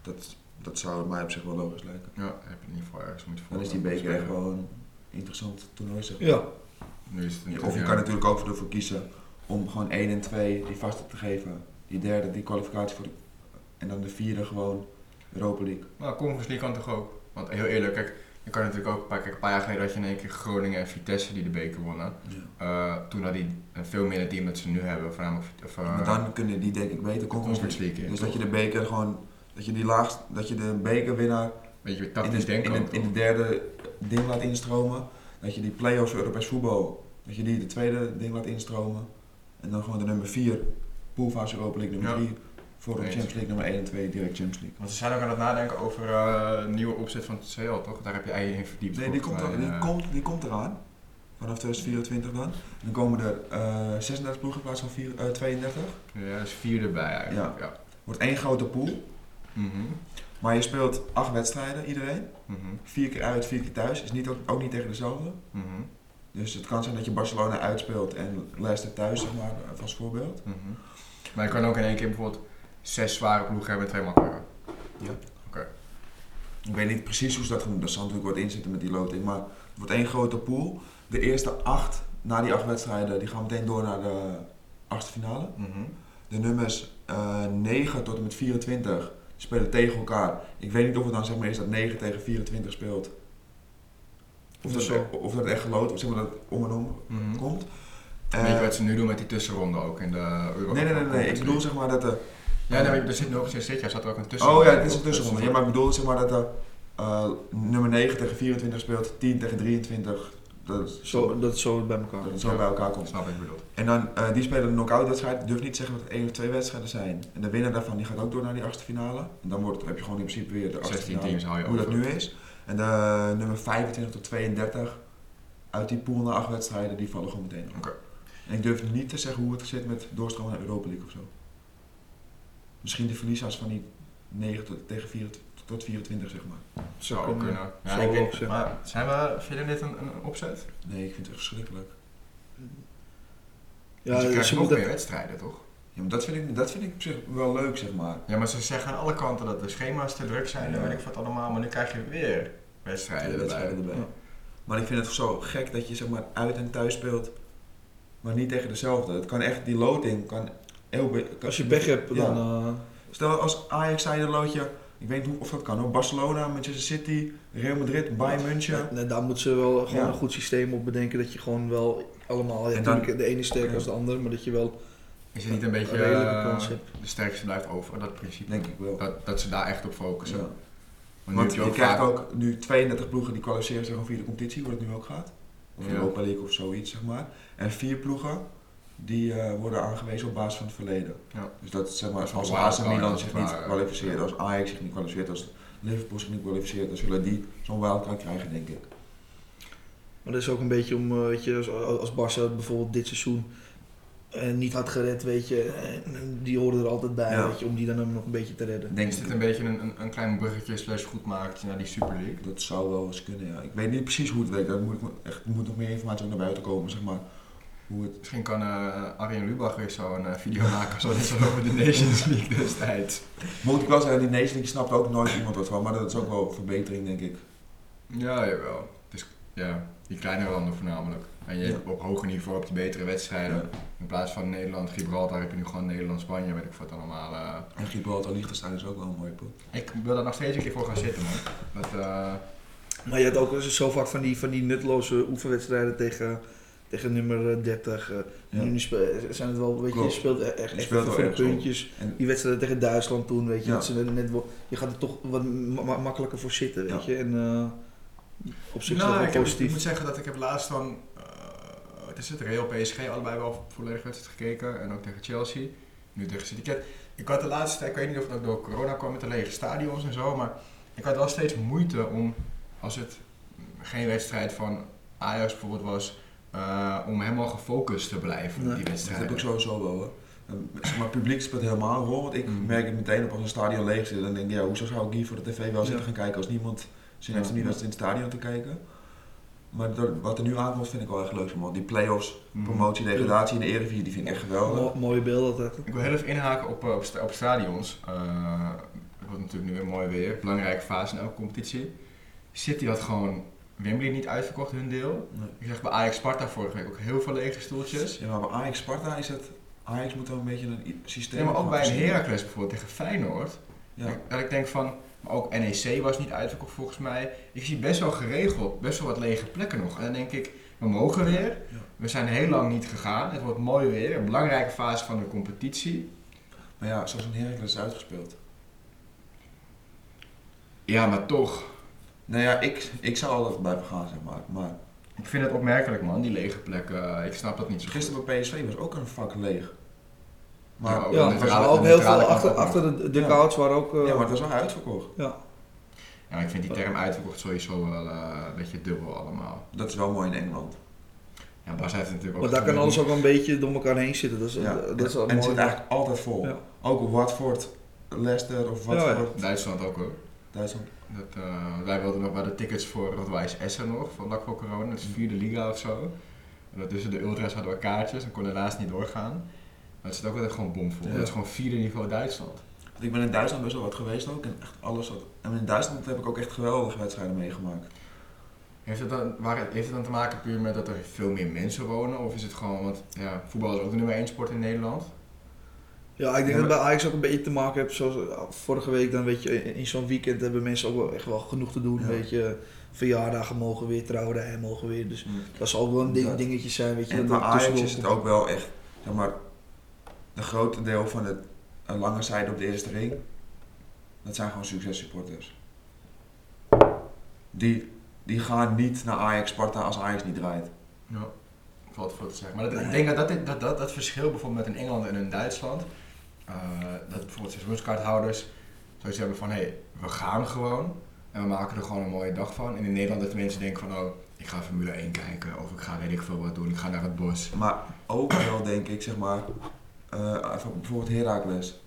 Dat, dat zou mij op zich wel logisch lijken. ja heb je in ieder geval ergens moeten Dan is die voor- beker gewoon interessant toernooi zeg maar. Ja, Nu is het niet Of je kan natuurlijk ook ervoor kiezen om gewoon 1 en 2 die vaste te geven. Die derde die kwalificatie voor de, en dan de vierde gewoon Europa League. Nou, Conference League kan toch ook? Want heel eerlijk, kijk, je kan natuurlijk ook, kijk, een paar jaar geleden had je in één keer Groningen en Vitesse die de beker wonnen. Eh, toen had die veel minder team dat ze nu hebben, voornamelijk of, eh, maar dan kunnen die denk ik beter Conference League. Dus toch? dat je de beker gewoon, dat je die laagst, dat je de bekerwinnaar Weet je, in de, denken in, de, in de derde ding laat instromen. Dat je die play-offs Europees voetbal, dat je die de tweede ding laat instromen. En dan gewoon de nummer 4, poolfase Europa League nummer Ja. 3. Voor de. Champions League nummer 1 en 2, direct Champions League. Want ze zijn ook aan het nadenken over eh, een nieuwe opzet van het CL, toch? Daar heb je eigen in verdiept. Nee, die komt, er, die, eh. komt, die komt eraan. Vanaf 2024 dan. Dan komen er eh 36 ploegen in plaats van vier, eh, 32. Ja, dus vier erbij eigenlijk. Ja. Wordt één grote pool. Mhm. Maar je speelt acht wedstrijden, iedereen. Mhm. Vier keer uit, vier keer thuis. Is niet, ook, ook niet tegen dezelfde. Mhm. Dus het kan zijn dat je Barcelona uitspeelt en Leicester thuis, zeg maar, als voorbeeld. Mhm. Maar je kan ook in één keer bijvoorbeeld zes zware ploegen hebben en twee makkelijke. Ik weet niet precies hoe ze dat gaan doen. Dat zal natuurlijk wat inzitten met die loting. Maar het wordt één grote pool. De eerste acht, na die acht wedstrijden, die gaan meteen door naar de achtste finale. Mhm. De nummers eh 9 tot en met 24 spelen tegen elkaar. Ik weet niet of het dan zeg maar is dat 9 tegen 24 speelt. Of dat, of dat echt geloot, of zeg maar dat om en om Mhm. komt. Weet je Eh, wat ze nu doen met die tussenronde ook in de Euro nee, nee, nee, nee. Ik bedoel zeg maar dat de... Ja, nee, er zit ook sinds dit jaar zat er ook een tussenronde. Oh ja, het is een tussenronde. Ja, maar ik bedoel zeg maar dat de eh, nummer 9 tegen 24 speelt, 10 tegen 23. Dat, is- zo, dat zo bij elkaar. dat het zo bij elkaar komt. Snap ik bedoeld. En dan, eh, die spelen een knock-out wedstrijd. Durf niet te zeggen dat het één of twee wedstrijden zijn. En de winnaar daarvan die gaat ook door naar die achtste finale. En dan wordt, heb je gewoon in principe weer de achtste 16 finale. teams hou je hoe dat nu is. En de nummer 25 tot 32 uit die pool naar acht wedstrijden, die vallen gewoon meteen op. Oké. En ik durf niet te zeggen hoe het zit met doorstromen naar Europa League of zo. Misschien de verliezers van die 9 tot, tegen 24, tot 24, zeg maar. Zou ook kunnen. kunnen. Ja, Zou ik ook weet, zijn. maar zijn we, vinden dit een, een opzet? Nee, ik vind het echt verschrikkelijk. Ja, je krijgt nog meer wedstrijden, toch? Ja, maar dat vind, ik, dat vind ik op zich wel leuk, zeg maar. Ja, maar ze zeggen aan alle kanten dat de schema's te druk zijn en weet ik wat allemaal, maar nu krijg je weer wedstrijden de erbij. wedstrijden erbij. Ja. Maar ik vind het zo gek dat je zeg maar uit en thuis speelt, maar niet tegen dezelfde. Het kan echt, die loting kan heel... als je pech hebt, Ja. dan... eh, Stel als Ajax zijde loodje, ik weet niet of dat kan hoor, Barcelona, Manchester City, Real Madrid, Bayern München. nee, daar moeten ze wel gewoon Ja. een goed systeem op bedenken. Dat je gewoon wel allemaal... Ja, En dan- natuurlijk, de ene is sterker als de ander, maar dat je wel Is het niet een beetje een redelijke eh, de sterkste blijft over, dat principe? Denk ik wel. Dat, dat ze daar echt op focussen. Ja. Want je krijgt vaak- ook nu 32 ploegen die kwalificeren zich via de competitie, hoe het nu ook gaat. Of Ja. Europa League of zoiets, zeg maar. En vier ploegen die eh, worden aangewezen op basis van het verleden. Ja. Dus dat zeg maar, Dat is als wel AC Milan als zich niet kwalificeert, als Ajax zich niet kwalificeert, als Liverpool zich niet kwalificeert, dan zullen die zo'n wildcard krijgen, denk ik. Maar dat is ook een beetje om, eh, weet je, als, als Barca bijvoorbeeld dit seizoen eh, niet had gered, weet je, en die horen er altijd bij, Ja. weet je, om die dan nog een beetje te redden. Denk Is dit een beetje een, een, een klein bruggetje slash goed maakt naar die Super League? Dat zou wel eens kunnen, ja. Ik weet niet precies hoe het werkt. Daar moet, ik, echt, er moet nog meer informatie naar buiten komen, zeg maar. Hoe het... Misschien kan eh Arjen Lubach weer zo'n eh, video maken zoals zo over de Nations League destijds. Moet ik wel zeggen, die Nation League snapt ook nooit iemand wat van, maar dat is ook wel een verbetering, denk ik. Ja, jawel. Dus ja, die kleinere landen voornamelijk. En je Ja. hebt op hoger niveau op die betere wedstrijden. Ja. In plaats van Nederland, Gibraltar heb je nu gewoon Nederland, Spanje, weet ik wat allemaal. eh. En Gibraltar, Liechtenstein is ook wel een mooie. Ik wil daar nog steeds een keer voor gaan zitten, man. Dat, eh, Maar je hebt ook zo vaak van die, van die nutteloze oefenwedstrijden tegen, tegen nummer eh, 30. eh. Ja. Nu spe- zijn het wel, weet je, speelt echt, Je echt speelt even wel voor de ergens op. puntjes. En Die wedstrijden tegen Duitsland toen, weet je, Ja. dat ze net wel, je gaat er toch wat ma- ma- makkelijker voor zitten, weet je. En eh, op zich is dat nou, wel ik, heb- ik positief. moet zeggen dat ik heb laatst van, eh het is het, Real PSG, allebei wel volledig wedstrijd gekeken. En ook tegen Chelsea, nu tegen City. Cat. Ik had de laatste tijd, ik weet niet of het ook door corona kwam met de lege stadions en zo, maar ik had wel steeds moeite om, als het geen wedstrijd van Ajax bijvoorbeeld was, eh, om helemaal gefocust te blijven op die dat wedstrijd. heb ik sowieso wel hoor. Eh, Zeg maar, publiek speelt helemaal een rol, want ik Mm. merk het meteen op als een stadion leeg zit. Dan denk ik, ja, hoezo zou ik hier voor de tv wel zitten Ja. gaan kijken als niemand zin heeft om niet eens in het stadion te kijken. Maar dat, wat er nu aankomt vind ik wel echt leuk. Man. Die play-offs, Mhm. promotie, degradatie in de Eredivisie, die vind ik echt geweldig. Mo- mooie beelden altijd. Ik wil heel even inhaken op, eh, op, sta- op stadions. Eh, het wordt natuurlijk nu weer mooi weer. Belangrijke fase in elke competitie. City had gewoon Wembley niet uitverkocht, hun deel. Nee. Ik zeg bij Ajax Sparta vorige week ook heel veel lege stoeltjes. Ja, maar bij Ajax Sparta is het... Ajax moet wel een beetje een systeem Ja, maar ook bij een. Heracles bijvoorbeeld tegen Feyenoord. Ja. Dat- Dat ik denk van, maar ook NEC was niet uitverkocht volgens mij. Ik zie best wel geregeld, best wel wat lege plekken nog. En dan denk ik, we mogen weer. We zijn heel lang niet gegaan. Het wordt mooi weer. Een belangrijke fase van de competitie. Maar ja, zoals een Heracles is uitgespeeld. Ja, maar toch. Nou ja, ik, ik zou altijd blijven gaan, zeg maar. Maar Ik vind het opmerkelijk man, die lege plekken. Ik snap dat niet zo goed. gisteren bij PSV was ook een vak leeg. Maar, Ja, ook Ja, er ook heel veel achter, achter de, de Ja. couch waren ook... eh, ja, maar het was wel uitverkocht. ja. Ja, ik vind die term uitverkocht sowieso wel eh, een beetje dubbel allemaal. Dat is wel mooi in Engeland. Ja, Bas heeft het natuurlijk ook Maar daar kan alles ook wel een beetje door elkaar heen zitten. Dat is, Ja. dat is wel en het mooi. zit eigenlijk altijd vol. Ja. Ook Watford, Leicester of Ja, ja. Watford, Duitsland ook hoor. Duitsland. Dat, eh, wij wilden nog wel de tickets voor Rotwijs Essen nog, van vlak voor corona. Dat is vierde liga of zo. En dat tussen de ultras hadden we kaartjes en kon helaas niet doorgaan. Maar het zit ook altijd gewoon bomvol. Ja. Het is gewoon vierde niveau Duitsland. Want Ik ben in Duitsland best wel wat geweest ook. En echt alles wat. En in Duitsland heb ik ook echt geweldige wedstrijden meegemaakt. Heeft het, dan, waar, heeft het dan te maken puur met dat er veel meer mensen wonen? Of is het gewoon, want ja, voetbal is ook de nummer één sport in Nederland. Ja, ik denk Ja, dat bij Ajax ook een beetje te maken heeft. Zoals eh, vorige week, dan weet je, in, zo'n weekend hebben mensen ook wel echt wel genoeg te doen. Ja. Weet je, verjaardagen mogen weer, trouwdagen mogen weer. Dus dat zal ook wel een ding, dingetje zijn. Weet je, En dat bij Ajax is het ook wel echt, zeg maar, een groot deel van het een lange zijde op de eerste ring. Dat zijn gewoon successupporters. Die, die gaan niet naar Ajax Sparta als Ajax niet draait. Ja, valt voor te zeggen. Maar dat, ik denk dat dat, dat, dat dat verschil bijvoorbeeld met in Engeland en in Duitsland, dat bijvoorbeeld seizoenskaarthouders zoiets hebben van hé, hey, we gaan gewoon en we maken er gewoon een mooie dag van. En in Nederland dat de mensen denken van oh, ik ga Formule 1 kijken of ik ga weet ik veel wat doen, ik ga naar het bos. Maar ook wel denk ik, zeg maar, eh, bijvoorbeeld Heracles.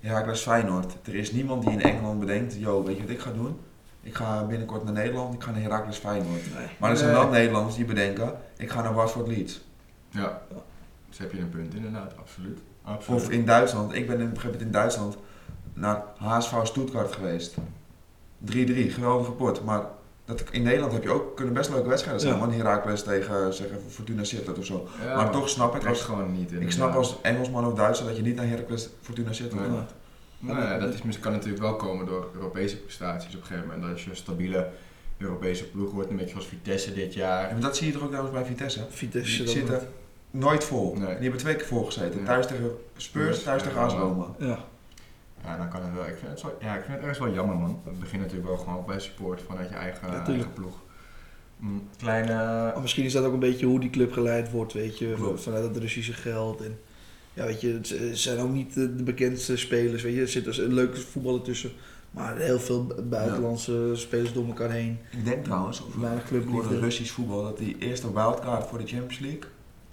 Heracles Feyenoord. Er is niemand die in Engeland bedenkt, yo, weet je wat ik ga doen? Ik ga binnenkort naar Nederland, ik ga naar Heracles Feyenoord. Nee. Maar er zijn Nee. wel Nederlanders die bedenken, ik ga naar Watford Leeds. Ja, dus heb je een punt inderdaad, absoluut. Absoluut. Of in Duitsland, ik ben in, op een gegeven moment in Duitsland naar HSV Stuttgart geweest. 3-3, geweldige pot. Maar dat, in Nederland heb je ook, kunnen best leuke wedstrijden zijn. Ja. Man, Heracles tegen zeg, even Fortuna Sittard of zo. Ja, maar toch snap ik als, gewoon niet. ik snap als Engelsman of Duitser dat je niet naar Heracles Fortuna Sittard Nee. gaat. Nou ja, dat is, misschien- kan natuurlijk wel komen door Europese prestaties op een gegeven moment. Dat als je een stabiele Europese ploeg wordt, een beetje zoals Vitesse dit jaar. En dat zie je toch ook trouwens bij Vitesse. Vitesse Die dat zitten wordt- nooit vol. Nee. Die hebben twee keer vol gezeten. Ja. Thuis tegen Spurs, thuis tegen ja. AS Roma. Ja. Ja, dan kan het wel. Ik vind het, zo, ja, ik vind het ergens wel jammer, man. Het begint natuurlijk wel gewoon bij support vanuit je eigen, Ja, eigen ploeg. Mm, kleine. Maar misschien is dat ook een beetje hoe die club geleid wordt, weet je, Klopt. vanuit het Russische geld. En ja, weet je, het zijn ook niet de de bekendste spelers, weet je. Er zit dus een leuke voetballer tussen, maar heel veel buitenlandse spelers door elkaar heen. Ik denk trouwens, over Weinig ik hoorde clubliefde. Russisch voetbal, dat die eerste wildcard voor de Champions League,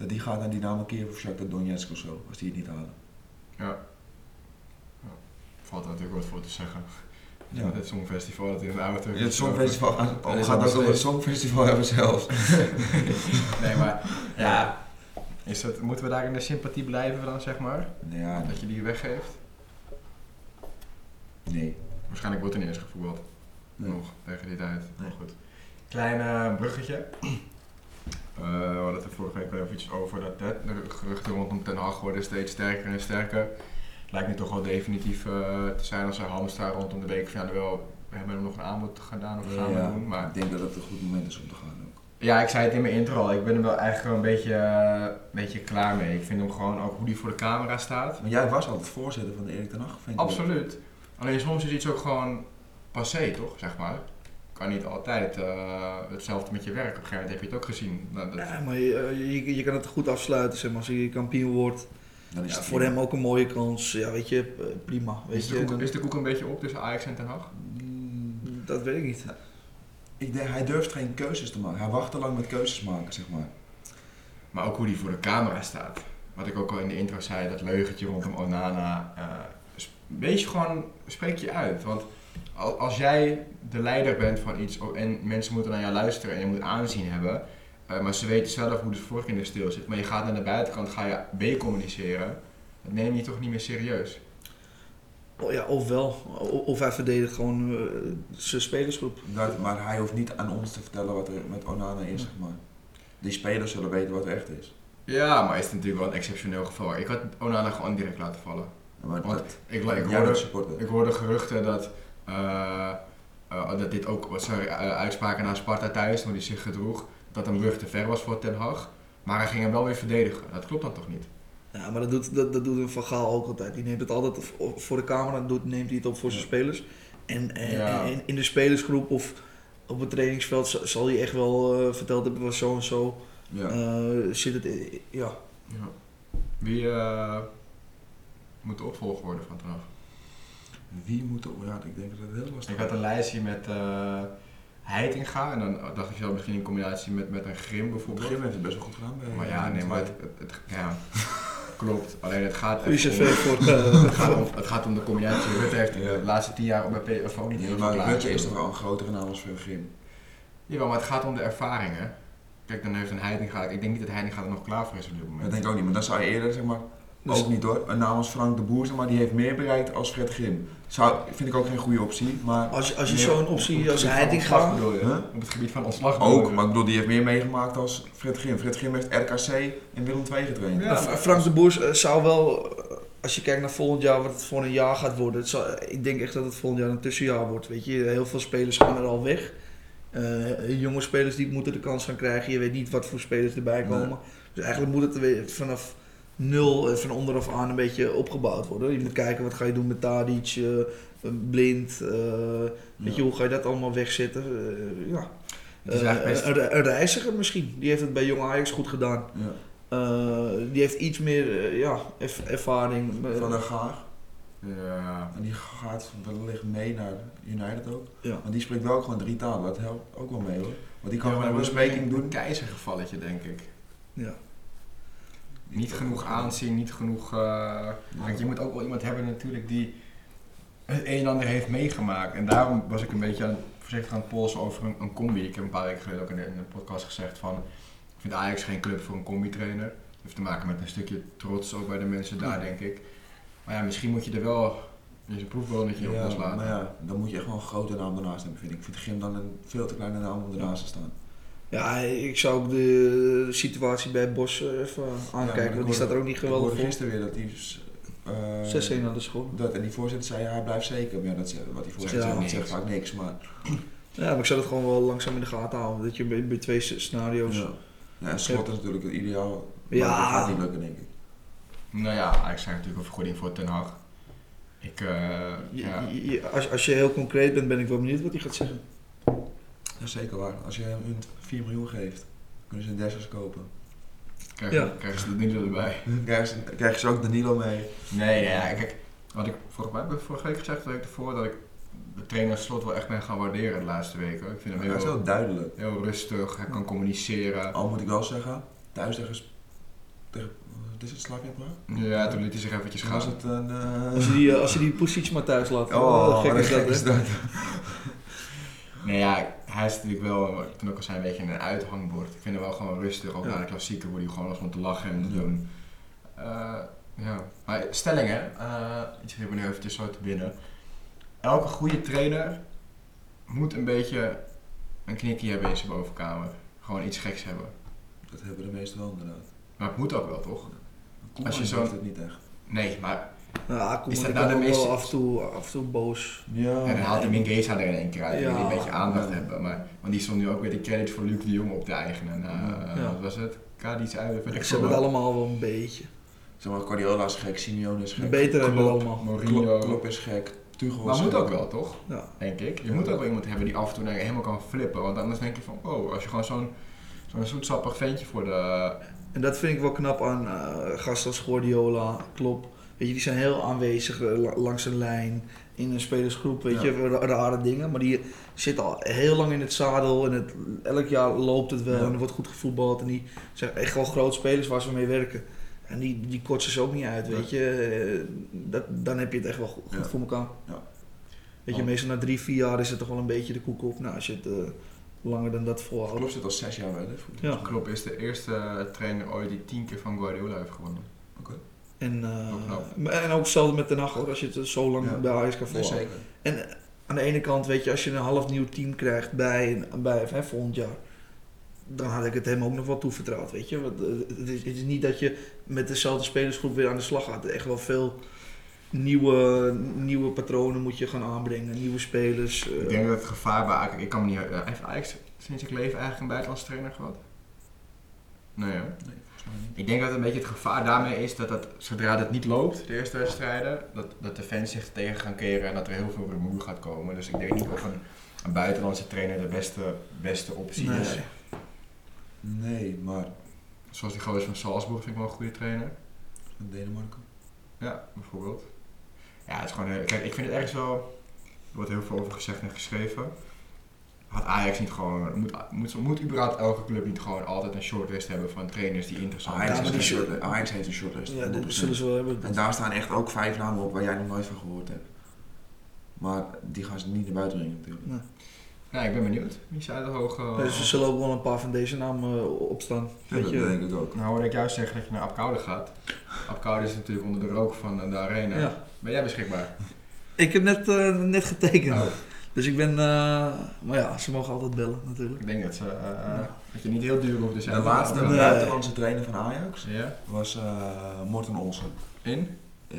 dat die gaat naar Dynamo Kiev of Shakhtar Donetsk of zo, als die het niet halen. Ja. ja. Valt er natuurlijk wat voor te zeggen. Ja. Het Songfestival dat in een oude Ja, het Songfestival gaat, het nog ook over het Songfestival hebben zelfs. nee, maar ja. Is dat, moeten we daar in de sympathie blijven dan, zeg maar? Ja, Dat je die weggeeft? nee. Waarschijnlijk wordt er niet eens gevoetbald. Nee. Nog, tegen die tijd. Nee. Maar goed. Klein eh, bruggetje. Eh, we hadden het er vorige week iets over dat hè, de geruchten rondom Ten Hag worden steeds sterker en sterker. Lijkt nu toch wel definitief eh, te zijn als er Hamstra rondom de week van ja, wel, we hebben hem nog een aanbod gedaan of gaan we doen. Maar Ik denk dat het een goed moment is om te gaan ook. ja, ik zei het in mijn intro al. Ik ben er wel eigenlijk wel een beetje, eh, beetje klaar mee. Ik vind hem gewoon ook hoe die voor de camera staat. Maar jij was altijd voorzitter van de Erik ten Hag vind ik. Absoluut. Alleen soms is iets ook gewoon passé, toch? Zeg maar. Kan niet altijd eh, hetzelfde met je werk. Op een gegeven moment heb je het ook gezien. Nou, dat, Ja, maar je, eh, je, je kan het goed afsluiten, zeg maar, als je kampioen wordt. Dan is Ja, het voor prima. hem ook een mooie kans, ja, weet je, eh, prima. Weet is, de je, koek, dan- is de koek een beetje op tussen Ajax en Ten Hag? Mm, dat weet ik niet. Ik denk, hij durft geen keuzes te maken. Hij wacht te lang met keuzes maken, zeg maar. Maar ook hoe die voor de camera staat. Wat ik ook al in de intro zei, dat leugentje rondom Onana. eh, sp- wees gewoon, spreek je uit. Want als jij de leider bent van iets en mensen moeten naar jou luisteren en je moet aanzien hebben. eh, maar ze weten zelf hoe de vork in de steel zit. Maar je gaat naar de buitenkant, ga je B communiceren. Dat neem je toch niet meer serieus. Oh, ja, ofwel. O- Of hij verdedigt gewoon eh, zijn spelersgroep. Dat, maar hij hoeft niet aan ons te vertellen wat er met Onana is, zeg maar. Die spelers zullen weten wat er echt is. Ja, maar is het natuurlijk wel een exceptioneel geval. Ik had Onana gewoon direct laten vallen. Ja, Maar Want dat, ik, ik, hoorde, supporter. ik hoorde geruchten dat, dat dit ook, sorry, eh, uitspraken naar Sparta thuis, hoe hij zich gedroeg, dat een brug te ver was voor Ten Hag. Maar hij ging hem wel weer verdedigen. Dat klopt dan toch niet? Ja, maar dat doet, dat, dat doet een Van Gaal ook altijd. Die neemt het altijd voor de camera, doet, neemt hij het op voor zijn spelers. En, en, Ja. en in de spelersgroep of op het trainingsveld zal hij echt wel eh, verteld hebben was zo en zo. Ja. eh, zit het, in- ja. Ja. Wie eh, moet de opvolger worden van Ten Hag? Wie moet er... Ja, ik denk dat het heel lastig Ik had een lijstje met eh Heitinga en dan dacht ik zelf misschien in combinatie met, met een Grim bijvoorbeeld. Grim heeft het best wel goed gedaan. bij- Maar ja, nee, maar het, het, het- ja, klopt. Alleen het gaat om, voor... eh, het, gaat om, het gaat om de combinatie. Rutte heeft Ja. de laatste tien jaar op bij PSV ook niet heel maar Rutte is toch wel een grotere naam als veel Grim. Jawel, maar het gaat om de ervaringen. Kijk, dan heeft een Heitinga, ik denk niet dat Heitinga er nog klaar voor is op dit Dat moment. denk ik ook niet, maar dan zou je eerder, zeg maar, Dus- ook niet hoor. Een naam als Frank de Boer, maar, die heeft meer bereikt als Fred Grim. Zou, vind ik ook geen goede optie, maar als, je- als je zo'n op- optie op als Heitinga... bedoel je? Huh? Op het gebied van ontslag bedoel ook, je? maar ik bedoel, die heeft meer meegemaakt als Fred Grim. Fred Grim heeft RKC en Willem II getraind. Ja. Fra- Frank de Boer eh, zou wel, eh, als je kijkt naar volgend jaar, wat het voor een jaar gaat worden. Het zal, ik denk echt dat het volgend jaar een tussenjaar wordt. Weet je, heel veel spelers gaan er al weg. Eh, jonge spelers die moeten de kans gaan krijgen. Je weet niet wat voor spelers erbij komen. Nee. Dus eigenlijk moet het weer vanaf nul, van onderaf aan een beetje opgebouwd worden. Je moet kijken wat ga je doen met Tadic, eh, Blind. eh, Weet je, hoe ga je dat allemaal wegzetten? Eh, ja. Best- een, een reiziger misschien. Die heeft het bij Jong Ajax goed gedaan. Ja. Eh, die heeft iets meer ja, erv- ervaring. Van der Gaag. Ja. En die gaat wellicht mee naar United ook. ja. Maar die spreekt wel ook gewoon drie talen. Dat helpt ook wel mee hoor. Want die kan Ja, gewoon een bespreking doen. een keizergevalletje, denk ik. Ja. Niet genoeg aanzien, niet genoeg... eh, want je moet ook wel iemand hebben natuurlijk die het een en ander heeft meegemaakt. En daarom was ik een beetje aan, voorzichtig aan het polsen over een, een combi. Ik heb een paar weken geleden ook in de, in de podcast gezegd van... Ik vind Ajax geen club voor een combi-trainer. Dat heeft te maken met een stukje trots ook bij de mensen daar, denk ik. Maar ja, misschien moet je er wel eens een proefballonnetje op loslaten. maar ja, dan moet je echt wel een grote naam ernaast hebben, vind ik. Ik vind Grim dan een veel te kleine naam om ernaast te staan. Ja, ik zou ook de situatie bij Bos eh, even aankijken. want die staat er ook niet Ik geweldig hoorde voor. gisteren weer dat die... eh, 6-1 aan de school. Dat, en die voorzitter zei, ja, hij blijft zeker. Maar ja, dat, zegt- wat die voorzitter Ja. zegt, zegt vaak niks. Maar, Ja, maar ik zou het gewoon wel langzaam in de gaten houden. Dat je bij, bij twee scenario's... ja. Ja, en Schot is natuurlijk het ideaal. Maar Ja. dat gaat niet lukken, denk ik. Nou ja, Ajax zijn natuurlijk een vergoeding voor Ten Hag. Ik, eh, Je- ja. je- je- als, als je heel concreet bent, ben ik wel benieuwd wat hij gaat zeggen. Is zeker waar. Als je hun 4 miljoen geeft, kunnen ze een Dessers kopen. Krijgen, Ja. krijgen ze de Danilo erbij. Krijgen ze, krijgen ze ook Danilo mee. Nee, ja, kijk, wat ik vorige, mij, vorige week gezegd, de week ervoor, dat ik de trainer Slot wel echt ben gaan waarderen de laatste weken. Ik vind hem is heel, heel duidelijk. heel rustig, hij kan communiceren. Al moet ik wel zeggen, thuis tegen... Tegen wat is het, Slavia Praag? Ja, toen liet hij zich eventjes Toen was gaan. het een... eh, Als je die, eh, als je die maar thuis laat. Oh, gek is dat, gek is hè? dat. Nee, ja, hij is natuurlijk wel, toen ook al zei, een beetje een uithangbord. Ik vind hem wel gewoon rustig, ook Ja. na de klassieker, hoe hij gewoon was om te lachen en te Ja. doen. Eh, ja, maar stellingen, eh iets hebben we nu eventjes zo te binnen. Elke goede trainer moet een beetje een knikje hebben in zijn bovenkamer. Gewoon iets geks hebben. Dat hebben de meesten wel inderdaad. Maar het moet ook wel, toch? Koeman Als je zo- het niet echt. Nee, maar Ja, kom Is dat ik nou de meeste- af en toe, af en toe boos. Ja. en dan haalt hij Mingueza er in één keer uit, die een beetje aandacht Ja. hebben. Maar, want die stond nu ook weer de credits voor Luc de Jong op te eigenen. Ja. Ja. Wat was het? Kadic uit, ik Ze veel hebben het allemaal wel een beetje. Zeg maar, Guardiola is gek, Simeone is gek. Beter hebben we allemaal. Mourinho. Klopp, is gek. Tuchel Maar moet ook wel, toch? Ja. Denk ik. Je moet ook wel iemand hebben die af en toe helemaal kan flippen. Want anders denk je van, oh, als je gewoon zo'n zo'n zoetsappig ventje voor de... En dat vind ik wel knap aan eh gasten als Guardiola, Klopp. Weet je, die zijn heel aanwezig eh, la- langs een lijn, in een spelersgroep, weet Ja. je, ra- rare dingen. Maar die zitten al heel lang in het zadel en het, elk jaar loopt het wel Ja. en er wordt goed gevoetbald. En die zijn echt wel grote spelers waar ze mee werken. En die, die kotsen ze ook niet uit, weet je. Eh, Dat, dan heb je het echt wel goed, voor elkaar. Ja. Weet je, Want- meestal na drie, vier jaar is het toch wel een beetje de koek op. Nou, als je het eh, langer dan dat volhoudt. Klopp zit al zes jaar de voet. Ja. Klopp is de eerste trainer ooit die tien keer van Guardiola heeft gewonnen. En, eh, Knap. maar- en ook hetzelfde met Den Haag, hoor, als je het zo lang Ja. bij Ajax kan Nee, volhouden. zeker. En aan de ene kant, weet je, als je een half nieuw team krijgt bij, bij hè, volgend jaar, dan had ik het hem ook nog wel toevertrouwd, weet je. Want, eh, het, is, het is niet dat je met dezelfde spelersgroep weer aan de slag gaat. Echt wel veel nieuwe, nieuwe patronen moet je gaan aanbrengen, nieuwe spelers. eh, Ik denk dat het gevaar bij Ajax... Ik kan me niet... Uh, heeft Ajax sinds ik leef eigenlijk een buitenlandse trainer gehad? Nee, hè? Nee. Ik denk dat een beetje het gevaar daarmee is dat het, zodra het niet loopt, de eerste wedstrijden, dat, dat de fans zich tegen gaan keren en dat er heel veel rumoer gaat komen. Dus ik denk niet of een, een buitenlandse trainer de beste, beste optie Nee. is. Nee, maar Zoals die gozer van Salzburg vind ik wel een goede trainer. van Denemarken. Ja, bijvoorbeeld. Ja, het is gewoon... Kijk, ik vind het ergens wel... Er wordt heel veel over gezegd en geschreven. Had Ajax niet gewoon... Moet, moet, moet überhaupt elke club niet gewoon altijd een shortlist hebben van trainers die interessant Ajax, maar een die short- Ajax heeft een shortlist. ja, 100%. dat zullen ze wel hebben. En daar staan echt ook vijf namen op waar jij nog nooit van gehoord hebt. Maar die gaan ze niet naar buiten brengen natuurlijk. Nou, ik ben benieuwd. Wie zou de hoge... Dus er zullen ook wel een paar van deze namen eh, opstaan. Ja, Weet dat je. denk ik ook. Nou hoorde ik juist zeggen dat je naar Apkoude gaat. Apkoude is natuurlijk onder de rook van eh, de arena. Ja. Ben jij beschikbaar? Ik heb net, eh, net getekend. Oh, Dus ik ben, eh, maar ja, ze mogen altijd bellen natuurlijk. ik denk dat, ze, eh, Ja. dat je niet heel duur hoeft te zijn. De laatste Nee. buitenlandse trainer van Ajax Ja? was eh Morten Olsen. In? Eh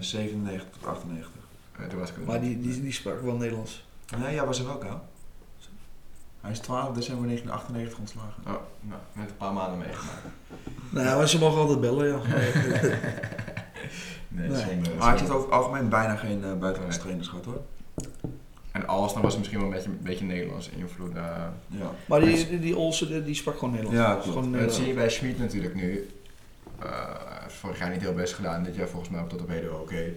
97 tot 98. Eh, toen was ik Maar die, die, die sprak wel Nederlands. Nee, ja, was er ook al. Hij is 12 december 1998 ontslagen. Oh, nou, net een paar maanden meegemaakt. Nee, maar ze mogen altijd bellen, ja. Nee, Nee. zonde. Maar ik heb over het algemeen bijna geen eh, buitenlandse Nee. trainers gehad hoor. Als, dan was het misschien wel een beetje, een beetje Nederlandse invloed. eh. Ja. Maar die, die, die Olsen, die, die sprak gewoon Nederlands. Ja, gewoon dat Nederlands. zie je bij Schmid natuurlijk nu. Eh, heeft vorig jaar niet heel best gedaan. Dit jaar volgens mij tot op heden oké.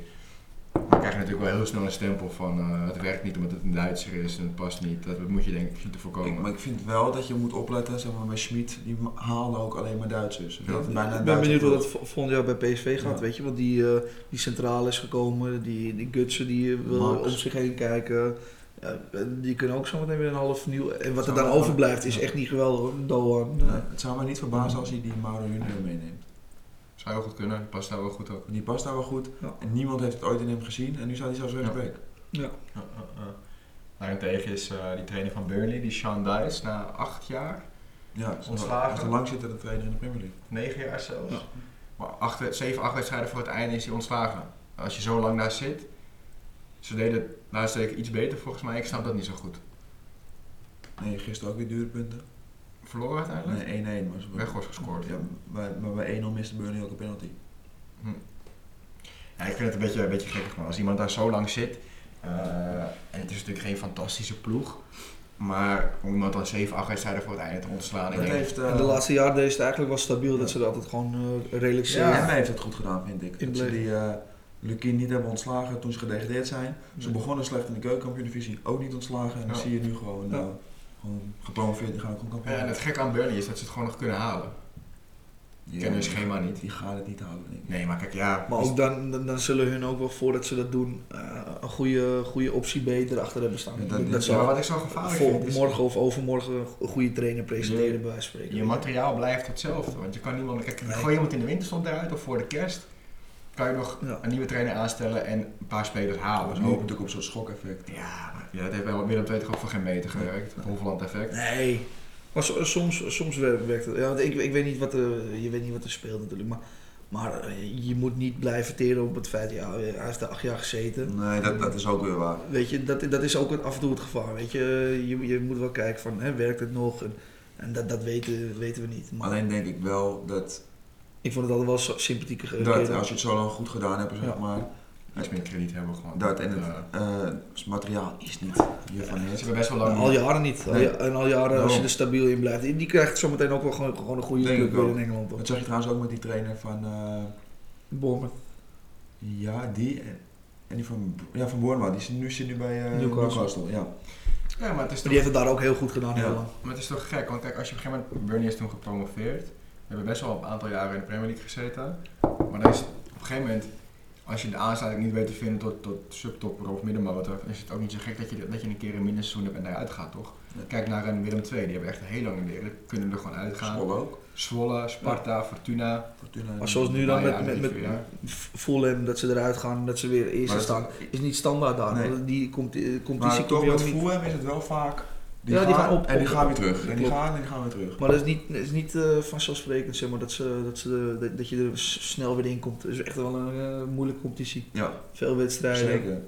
Maar dan krijg je natuurlijk wel heel snel een stempel van eh, het werkt niet omdat het een Duitser is en het past niet. Dat moet je denk ik zien te voorkomen. Ik, maar ik vind wel dat je moet opletten, zeg maar bij Schmid, die haalde ook alleen maar Duitsers. Ja. Dat bijna Ik ben benieuwd hoe dat vo- volgend jaar bij PSV gaat, Ja. weet je. Want die, eh, die centraal is gekomen, die, die Gutsen die eh, wil Max. om zich heen kijken. Ja, die kunnen ook zometeen weer een half nieuw. En wat er dan overblijft is echt niet geweldig hoor. Doan. Nee, het zou me niet verbazen als hij die Mauro Junior meeneemt. Zou heel goed kunnen, die past daar wel goed ook. Die past daar wel goed. Ja. En niemand heeft het ooit in hem gezien en nu staat hij zelfs rechtsback. ja. Ja, ja, ja. Daarentegen is eh, die trainer van Burnley, die Sean Dice, na acht jaar, Ja, Ontslagen. dat is de langzittende trainer in de Premier League. negen jaar zelfs. Ja. Maar acht, zeven, acht wedstrijden voor het einde is hij ontslagen. Als je zo lang daar zit, ze deden het laatst week iets beter volgens mij, ik snap dat niet zo goed. Nee, gisteren ook weer dure punten. Verloren uiteindelijk? Nee, 1-1 was Weghorst gescoord. Ja, maar, maar bij 1-0 miste Burnley ook een penalty. Ja, ik vind het een beetje, een beetje gekkig, maar als iemand daar zo lang zit, eh, en het is natuurlijk geen fantastische ploeg, maar om iemand dan 7, 8 wedstrijden voor het einde te ontslaan, ik Dat denk, heeft, eh, En de laatste jaren deed het eigenlijk wel stabiel dat ze er altijd gewoon eh, redelijk ja, safe- Emmen heeft het goed gedaan, vind ik. In Dat ze bleef. die eh Lukien niet hebben ontslagen toen ze gedegradeerd zijn. Ze begonnen slecht in de keukenkampioen-divisie, ook niet ontslagen. En dan Ja. zie je nu gewoon, Ja. eh, gewoon gepromoveerd, die gaan ook gewoon kampioen. Ja, en het gekke aan Burnley is dat ze het gewoon nog kunnen halen. Ja, kennen hun schema niet. Die gaan het niet halen, denk ik. Nee, maar kijk, ja. Maar is- ook dan, dan, dan zullen hun ook wel voordat ze dat doen eh, een goede, goede optie B erachter hebben staan. Ja, dat- dat ja, wat ik zo gevaarlijk voor vind, is morgen of overmorgen een goede trainer presenteren Je- bij wijze van spreken. je materiaal blijft hetzelfde. Want je kan niemand, kijk, Nee. gooi iemand in de winterstond eruit of voor de kerst, kan je nog Ja. een nieuwe trainer aanstellen en een paar spelers halen. hopen natuurlijk op zo'n schokeffect. Ja, ja, dat heeft bij Willem II toch ook voor geen meter gewerkt. Het Hofland effect. Nee. Maar so- soms, soms wer- werkt het. Ja, want ik, ik weet niet wat er, je weet niet wat er speelt natuurlijk. Maar, maar eh, je moet niet blijven teren op het feit, ja, hij heeft er acht jaar gezeten. Nee, dat, dat is ook weer waar. Weet je, dat, dat is ook af en toe het gevaar. Weet je, je, je moet wel kijken van, hè, werkt het nog? En, en dat, dat weten, weten we niet. Maar Alleen denk ik wel dat, ik vond het altijd wel zo sympathieke ge- dat als je het zo lang goed gedaan hebt, zeg Ja. maar, Iets meer krediet hebben gewoon. dat en het, Eh, eh, het materiaal is niet hiervan ze het. hebben best wel lang. al jaren niet. Al Nee. ja- en al jaren, als je er stabiel in blijft. Die krijgt zometeen ook wel gewoon, gewoon een goede Denk club in Engeland. Dat zag je trouwens ook met die trainer van, eh, Bournemouth. ja, die en, en die van, ja, van Bournemouth. Die zit nu, zit nu bij eh, Newcastle. Newcastle. Ja. Ja, maar het is toch, die heeft het daar ook heel goed gedaan. Ja. maar het is toch gek, want kijk, als je op een gegeven moment. Burnley is toen gepromoveerd. We hebben best wel een aantal jaren in de Premier League gezeten. Maar dan is op een gegeven moment. als je de aansluiting niet weet te vinden tot, tot subtopper of middenmotor, is het ook niet zo gek dat je, dat je een keer een minder hebt en daaruit gaat, toch? Kijk naar een Willem II, die hebben echt heel lang in de Eredivisie, kunnen er gewoon uitgaan. Zwolle ook. Zwolle, Sparta, Fortuna. Fortuna. Maar zoals nu dan met, met, met. Fulham, dat ze eruit gaan, dat ze weer eerst staan, is niet standaard daar. Nee. Die komt, eh, competitie Maar toch met. Fulham is het wel vaak... Die, Ja, gaan, die gaan op- en die op- gaan weer terug. En die gaan en die gaan weer terug. Maar dat is niet, dat is niet eh, vanzelfsprekend, zeg maar, dat, ze, dat, ze, dat, dat je er snel weer in komt. Het is echt wel een eh, moeilijke competitie. Ja, Veel wedstrijden. zeker.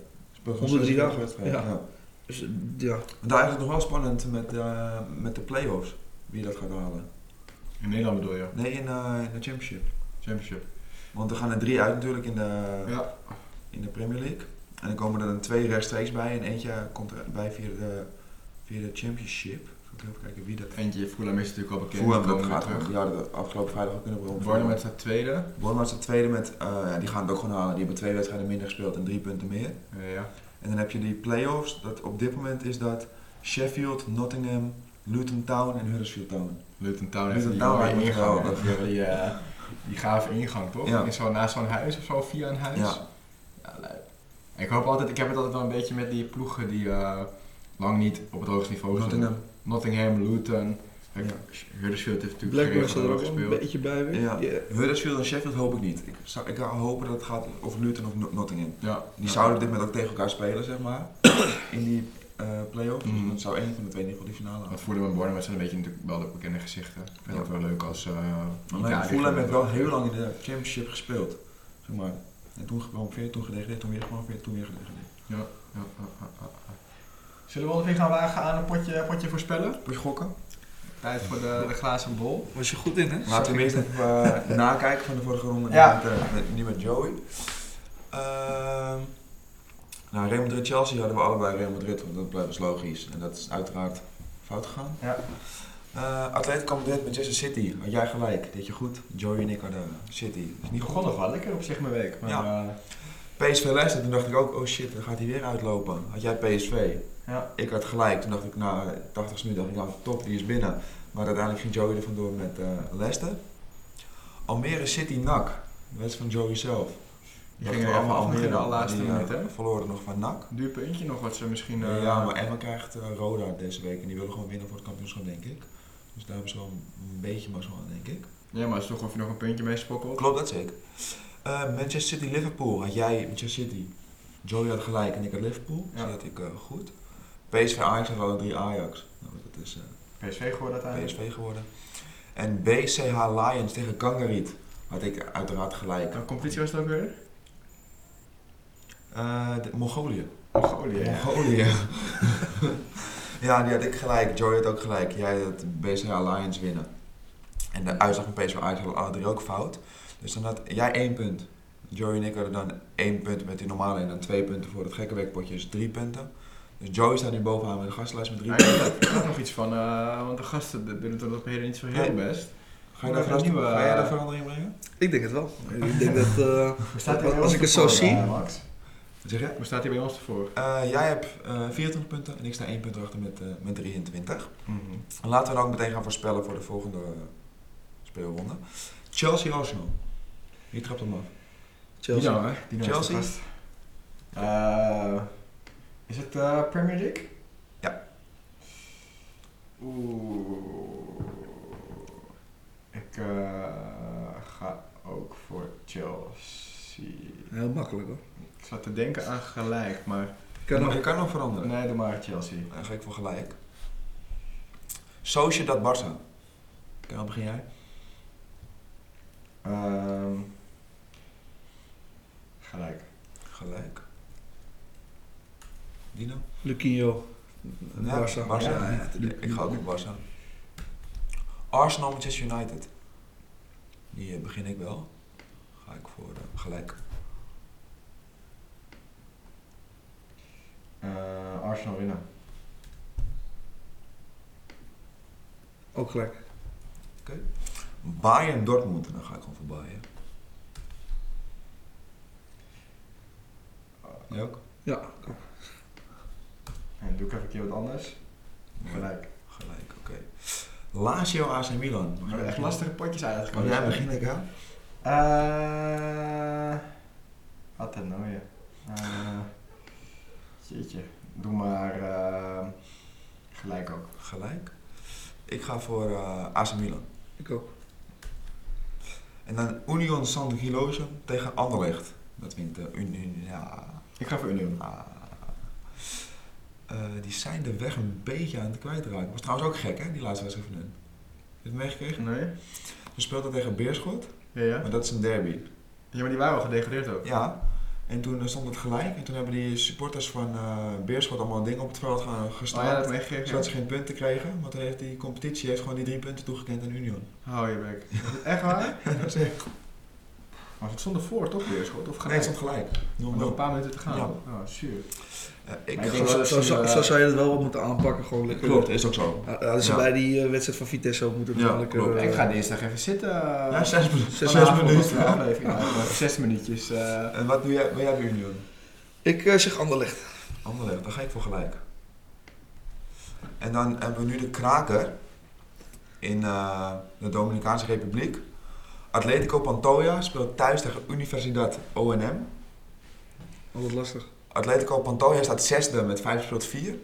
Onder drie dagen. wedstrijden, Ja. ja. Dus, eh, ja. Daar is het nog wel spannend met, eh, met de play-offs. Wie dat gaat halen. In Nederland bedoel je? Nee, in, eh, in de Championship. Championship. Want er gaan er drie uit natuurlijk in de, Ja. in de Premier League. En dan komen er dan twee rechtstreeks bij en eentje komt erbij via de, via de Championship. Ik even kijken wie dat... Eentje, Fulham is natuurlijk al bekend. Fulham die dat gaat gewoon, ja, dat afgelopen vrijdag ook kunnen brengen. Bornem staat tweede. Bournemouth staat tweede met, eh, ja, die gaan het ook gewoon halen. Die hebben twee wedstrijden minder gespeeld en drie punten meer. Eh, ja. En dan heb je die play-offs. Dat op dit moment is dat Sheffield, Nottingham, Luton Town en Huddersfield Town. Luton Town heeft Luton die Town mooie lijkt me ingang. Die, eh, die gave ingang, toch? Ja. Is zo naast zo'n huis of zo, via een huis. Ja. Ja, leuk. En ik hoop altijd, ik heb het altijd wel een beetje met die ploegen die eh, lang niet op het hoogste niveau zijn. Nottingham. Nottingham, Luton. Kijk, Ja. Huddersfield heeft natuurlijk Blackburn staat er ook een beetje bij weer. Ja. Ja. Huddersfield en Sheffield hoop ik niet. Ik zou ik zou hopen dat het gaat over Luton of Not- Nottingham. Ja. Die Ja. zouden dit met ook tegen elkaar spelen, zeg maar. in die eh play-offs. Dus Mhm. dan zou één van de twee in ieder geval die finale halen. Want Fulham en Bournemouth zijn een beetje natuurlijk wel de bekende gezichten. Ik vind Ja. het wel leuk als uh, Fulham heeft wel heel lang in de Championship gespeeld. Zeg maar. En toen gepromoveerd, toen gedegradeerd, toen weer gepromoveerd, toen weer gedegradeerd. Ja, ja, ja, ja, ja. Zullen we ons weer gaan wagen aan een potje, potje voorspellen? Moet je gokken? Tijd voor de, de glazen bol. Was je goed in, hè? Laten we eerst even eh, nakijken van de vorige ronde. Ja. Niet, met, eh, met, niet met Joey. Ehm, nou, Real Madrid-Chelsea hadden we allebei Real Madrid, want dat blijft dus logisch. En dat is uiteraard fout gegaan. Ja. Eh Atletico Madrid, Manchester City. Had jij gelijk, deed je goed. Joey en ik hadden City. Is niet Begon goed. nog wel lekker op zich mijn week. Maar, Ja. Eh, PSV Leicester, toen dacht ik ook, oh shit, dan gaat hij weer uitlopen. Had jij PSV? ja. Ik had gelijk, toen dacht ik na 80 minuten, dacht ik, nou top, die is binnen. Maar uiteindelijk ging Joey er vandoor met eh Leicester. Almere City NAC, de wedstrijd van Joey zelf. Die gingen af nog in de allerlaatste die, eh, minuut, hè? verloren nog van NAC. Duur puntje nog wat ze misschien... eh, ja, maar Emma krijgt eh, Roda deze week en die willen gewoon winnen voor het kampioenschap, denk ik. Dus daar hebben ze wel een beetje mazzel aan, denk ik. Ja, maar het is toch of je nog een puntje mee spokkelt. Klopt, dat zeker. Eh, Manchester City Liverpool, had jij Manchester City. Joey had gelijk en ik had Liverpool, dus Ja. die had ik eh, goed. PSV Ajax hadden alle drie Ajax. Nou, dat is eh, PSV geworden uiteindelijk. PSV geworden. En BCH Lions tegen Kangariet had ik uiteraard gelijk. Welke competitie was het ook weer? De- Mongolië. Mongolië. ja. Mongolië. ja, die had ik gelijk. Joey had ook gelijk. Jij had BCH Lions winnen. En de uitslag van PSV Ajax hadden alle drie ook fout. Dus dan had jij één punt. Joey en ik hadden dan één punt met die normale en dan twee punten voor het gekke weekpotje, dus drie punten. Dus Joey staat nu bovenaan met de gastenlijst met drie Ja, punten. ik had nog iets van, eh, want de gasten doen het op heden niet zo heel Nee. best. Ga, je daar Nog verrast- nieuwe, ga jij daar verandering brengen? Ik denk het wel. Ik denk dat... eh, Als ik het zo zie- Max? Wat zeg je? Hoe staat hij bij ons ervoor? Eh, jij hebt eh 24 punten en ik sta één punt achter met, eh, met 23. Mhm. En Laten we dan ook meteen gaan voorspellen voor de volgende speelronde. Chelsea Arsenal. Wie trapt hem af? Chelsea. Dino, hè? Dino is de Chelsea? gast. Eh, is het eh, Premier League? Ja. Oeh. Ik eh, ga ook voor Chelsea. Heel makkelijk hoor. Ik zat te denken aan gelijk, maar... Kan nog- kan nog veranderen. Nee, doe maar Chelsea. Dan ga ik voor gelijk. Sociedad Barça. Kijk, begin jij? Ehm, gelijk. Gelijk. Dino? Luquinho. Ja, Barça. Barça. Ja, ja, ik ga ook voor Barça. Arsenal Manchester United. Die eh, begin ik wel. Ga ik voor eh, gelijk. Eh, Arsenal winnen. Ook gelijk. Bayern Dortmund. Dan ga ik gewoon voor Bayern. Jij ook? Ja. En doe ik even een keer wat anders. Gelijk. Gelijk, oké. Okay. Lazio AC Milan. We hebben echt lastige potjes eigenlijk. Oh, ja, jij ik aan? Eh. Wat een nou zitje eh, Doe maar eh, gelijk ook. Gelijk? Ik ga voor eh, uh, AC Milan. Ik ook. En dan Union San Gilozen tegen Anderlecht. Dat wint de Union. Ja. Ik ga voor Union. Ah. Eh, die zijn de weg een beetje aan het kwijtraken. Was trouwens ook gek, hè, die laatste wedstrijd van hun. Heb je het meegekregen? Nee? Ze speelden tegen Beerschot, Ja, ja. maar dat is een derby. Ja, maar die waren al gedegradeerd ook. Ja, en toen eh, stond het gelijk. En toen hebben die supporters van eh, Beerschot allemaal dingen op het veld gaan Oh ja, gestaan. zodat ze geen punten kregen. Maar toen heeft die competitie heeft gewoon die drie punten toegekend aan Union. Hou je bek. Echt waar? dat is echt... Maar het stond ervoor, toch, Weerschot? Of Nee, het gelijk? stond gelijk. 0-0. Nog een paar minuten te gaan. Ja. Oh, zuur. Eh, ik ik denk Zo, zo, dat zo, ze, zo eh, zou je dat wel wat moeten aanpakken. Gewoon lekker. Klopt, is ook zo. Ja, ze Ja. bij die eh, wedstrijd van Vitesse ook moeten doen. Ja, lekker, eh, Ik ga dinsdag even zitten. Ja, zes, minuten. zes zes minuten. Zes minuutjes. eh, En wat doe jij, ben jij bij Union? Ik eh, zeg Anderlecht. Anderlecht, daar ga ik voor gelijk. En dan hebben we nu de kraker in eh, de Dominicaanse Republiek. Atletico Pantoja speelt thuis tegen Universidad ONM. Altijd lastig. Atletico Pantoja staat zesde met 5 speelt 4.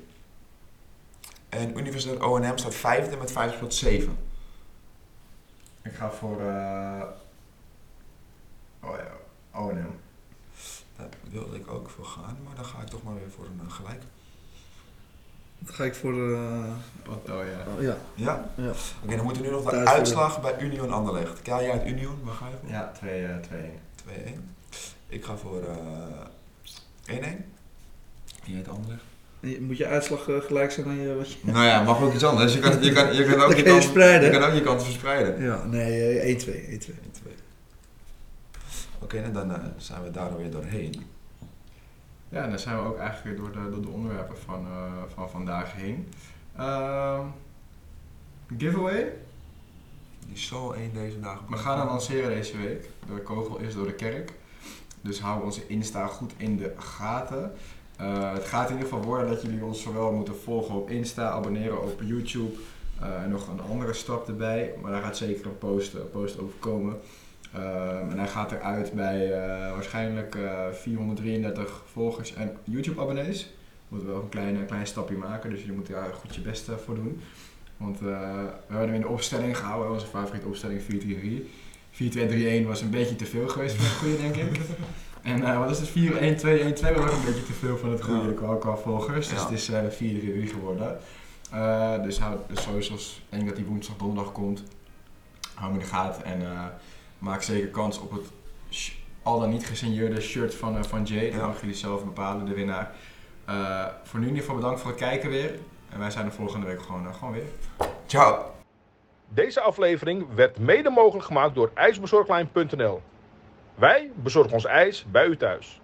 En Universidad ONM staat vijfde met 5 speelt 7. ik ga voor. eh Oh ja, O&M. Daar wilde ik ook voor gaan, maar dan ga ik toch maar weer voor een eh, gelijk. Dan ga ik voor. eh, Panto, ja. oh, ja. Ja? Ja. Oké, dan moeten we nu nog de uitslag bij Union Anderlecht. Kijk jij uit Union, waar ga je voor? Ja, 2 eh 2-1. 2-1. Ik ga voor eh 1-1. Wie heet Anderlecht? Moet je uitslag eh, gelijk zijn aan je. Wat je... Nou ja, mag ook iets anders. Je kan, je kan, je kan ook Dan je kan je kant, spreiden. je kan ook je kant verspreiden. Ja, nee, eh, 1-2. 1-2. 1-2. Oké, en dan eh, zijn we daar weer doorheen. Ja, en dan zijn we ook eigenlijk weer door de, door de onderwerpen van, eh, van vandaag heen. Ehm, giveaway. Die zal één deze dagen. We gaan hem lanceren deze week. De kogel is door de kerk. Dus hou onze Insta goed in de gaten. Eh, het gaat in ieder geval worden dat jullie ons zowel moeten volgen op Insta, abonneren op YouTube. eh, en nog een andere stap erbij. Maar daar gaat zeker een post, een post over komen. Ehm, en hij gaat eruit bij eh, waarschijnlijk eh, 433 volgers en YouTube abonnees. We moeten wel een klein, klein stapje maken, dus je moet daar goed je best eh, voor doen. Want eh, we hebben hem in de opstelling gehouden, onze favoriete opstelling 4-3-3. 4-2-3-1 was een beetje te veel geweest voor het goede, denk ik. En wat is het? 4-1-2-1-2 was ook een beetje te veel van het goede Ja. qua, volgers. Dus Ja. het is eh 4-3-3 geworden. Dus hou socials, ik denk dat die woensdag, donderdag komt. Hou hem in de gaten en maak zeker kans op het al dan niet gesigneerde shirt van, eh, van Jay. Dan Ja. mogen jullie zelf bepalen, de winnaar. Eh, voor nu in ieder geval bedankt voor het kijken weer. En wij zijn er volgende week gewoon, eh, gewoon weer. Ciao! Deze aflevering werd mede mogelijk gemaakt door ijsbezorglijn.nl. Wij bezorgen ons ijs bij u thuis.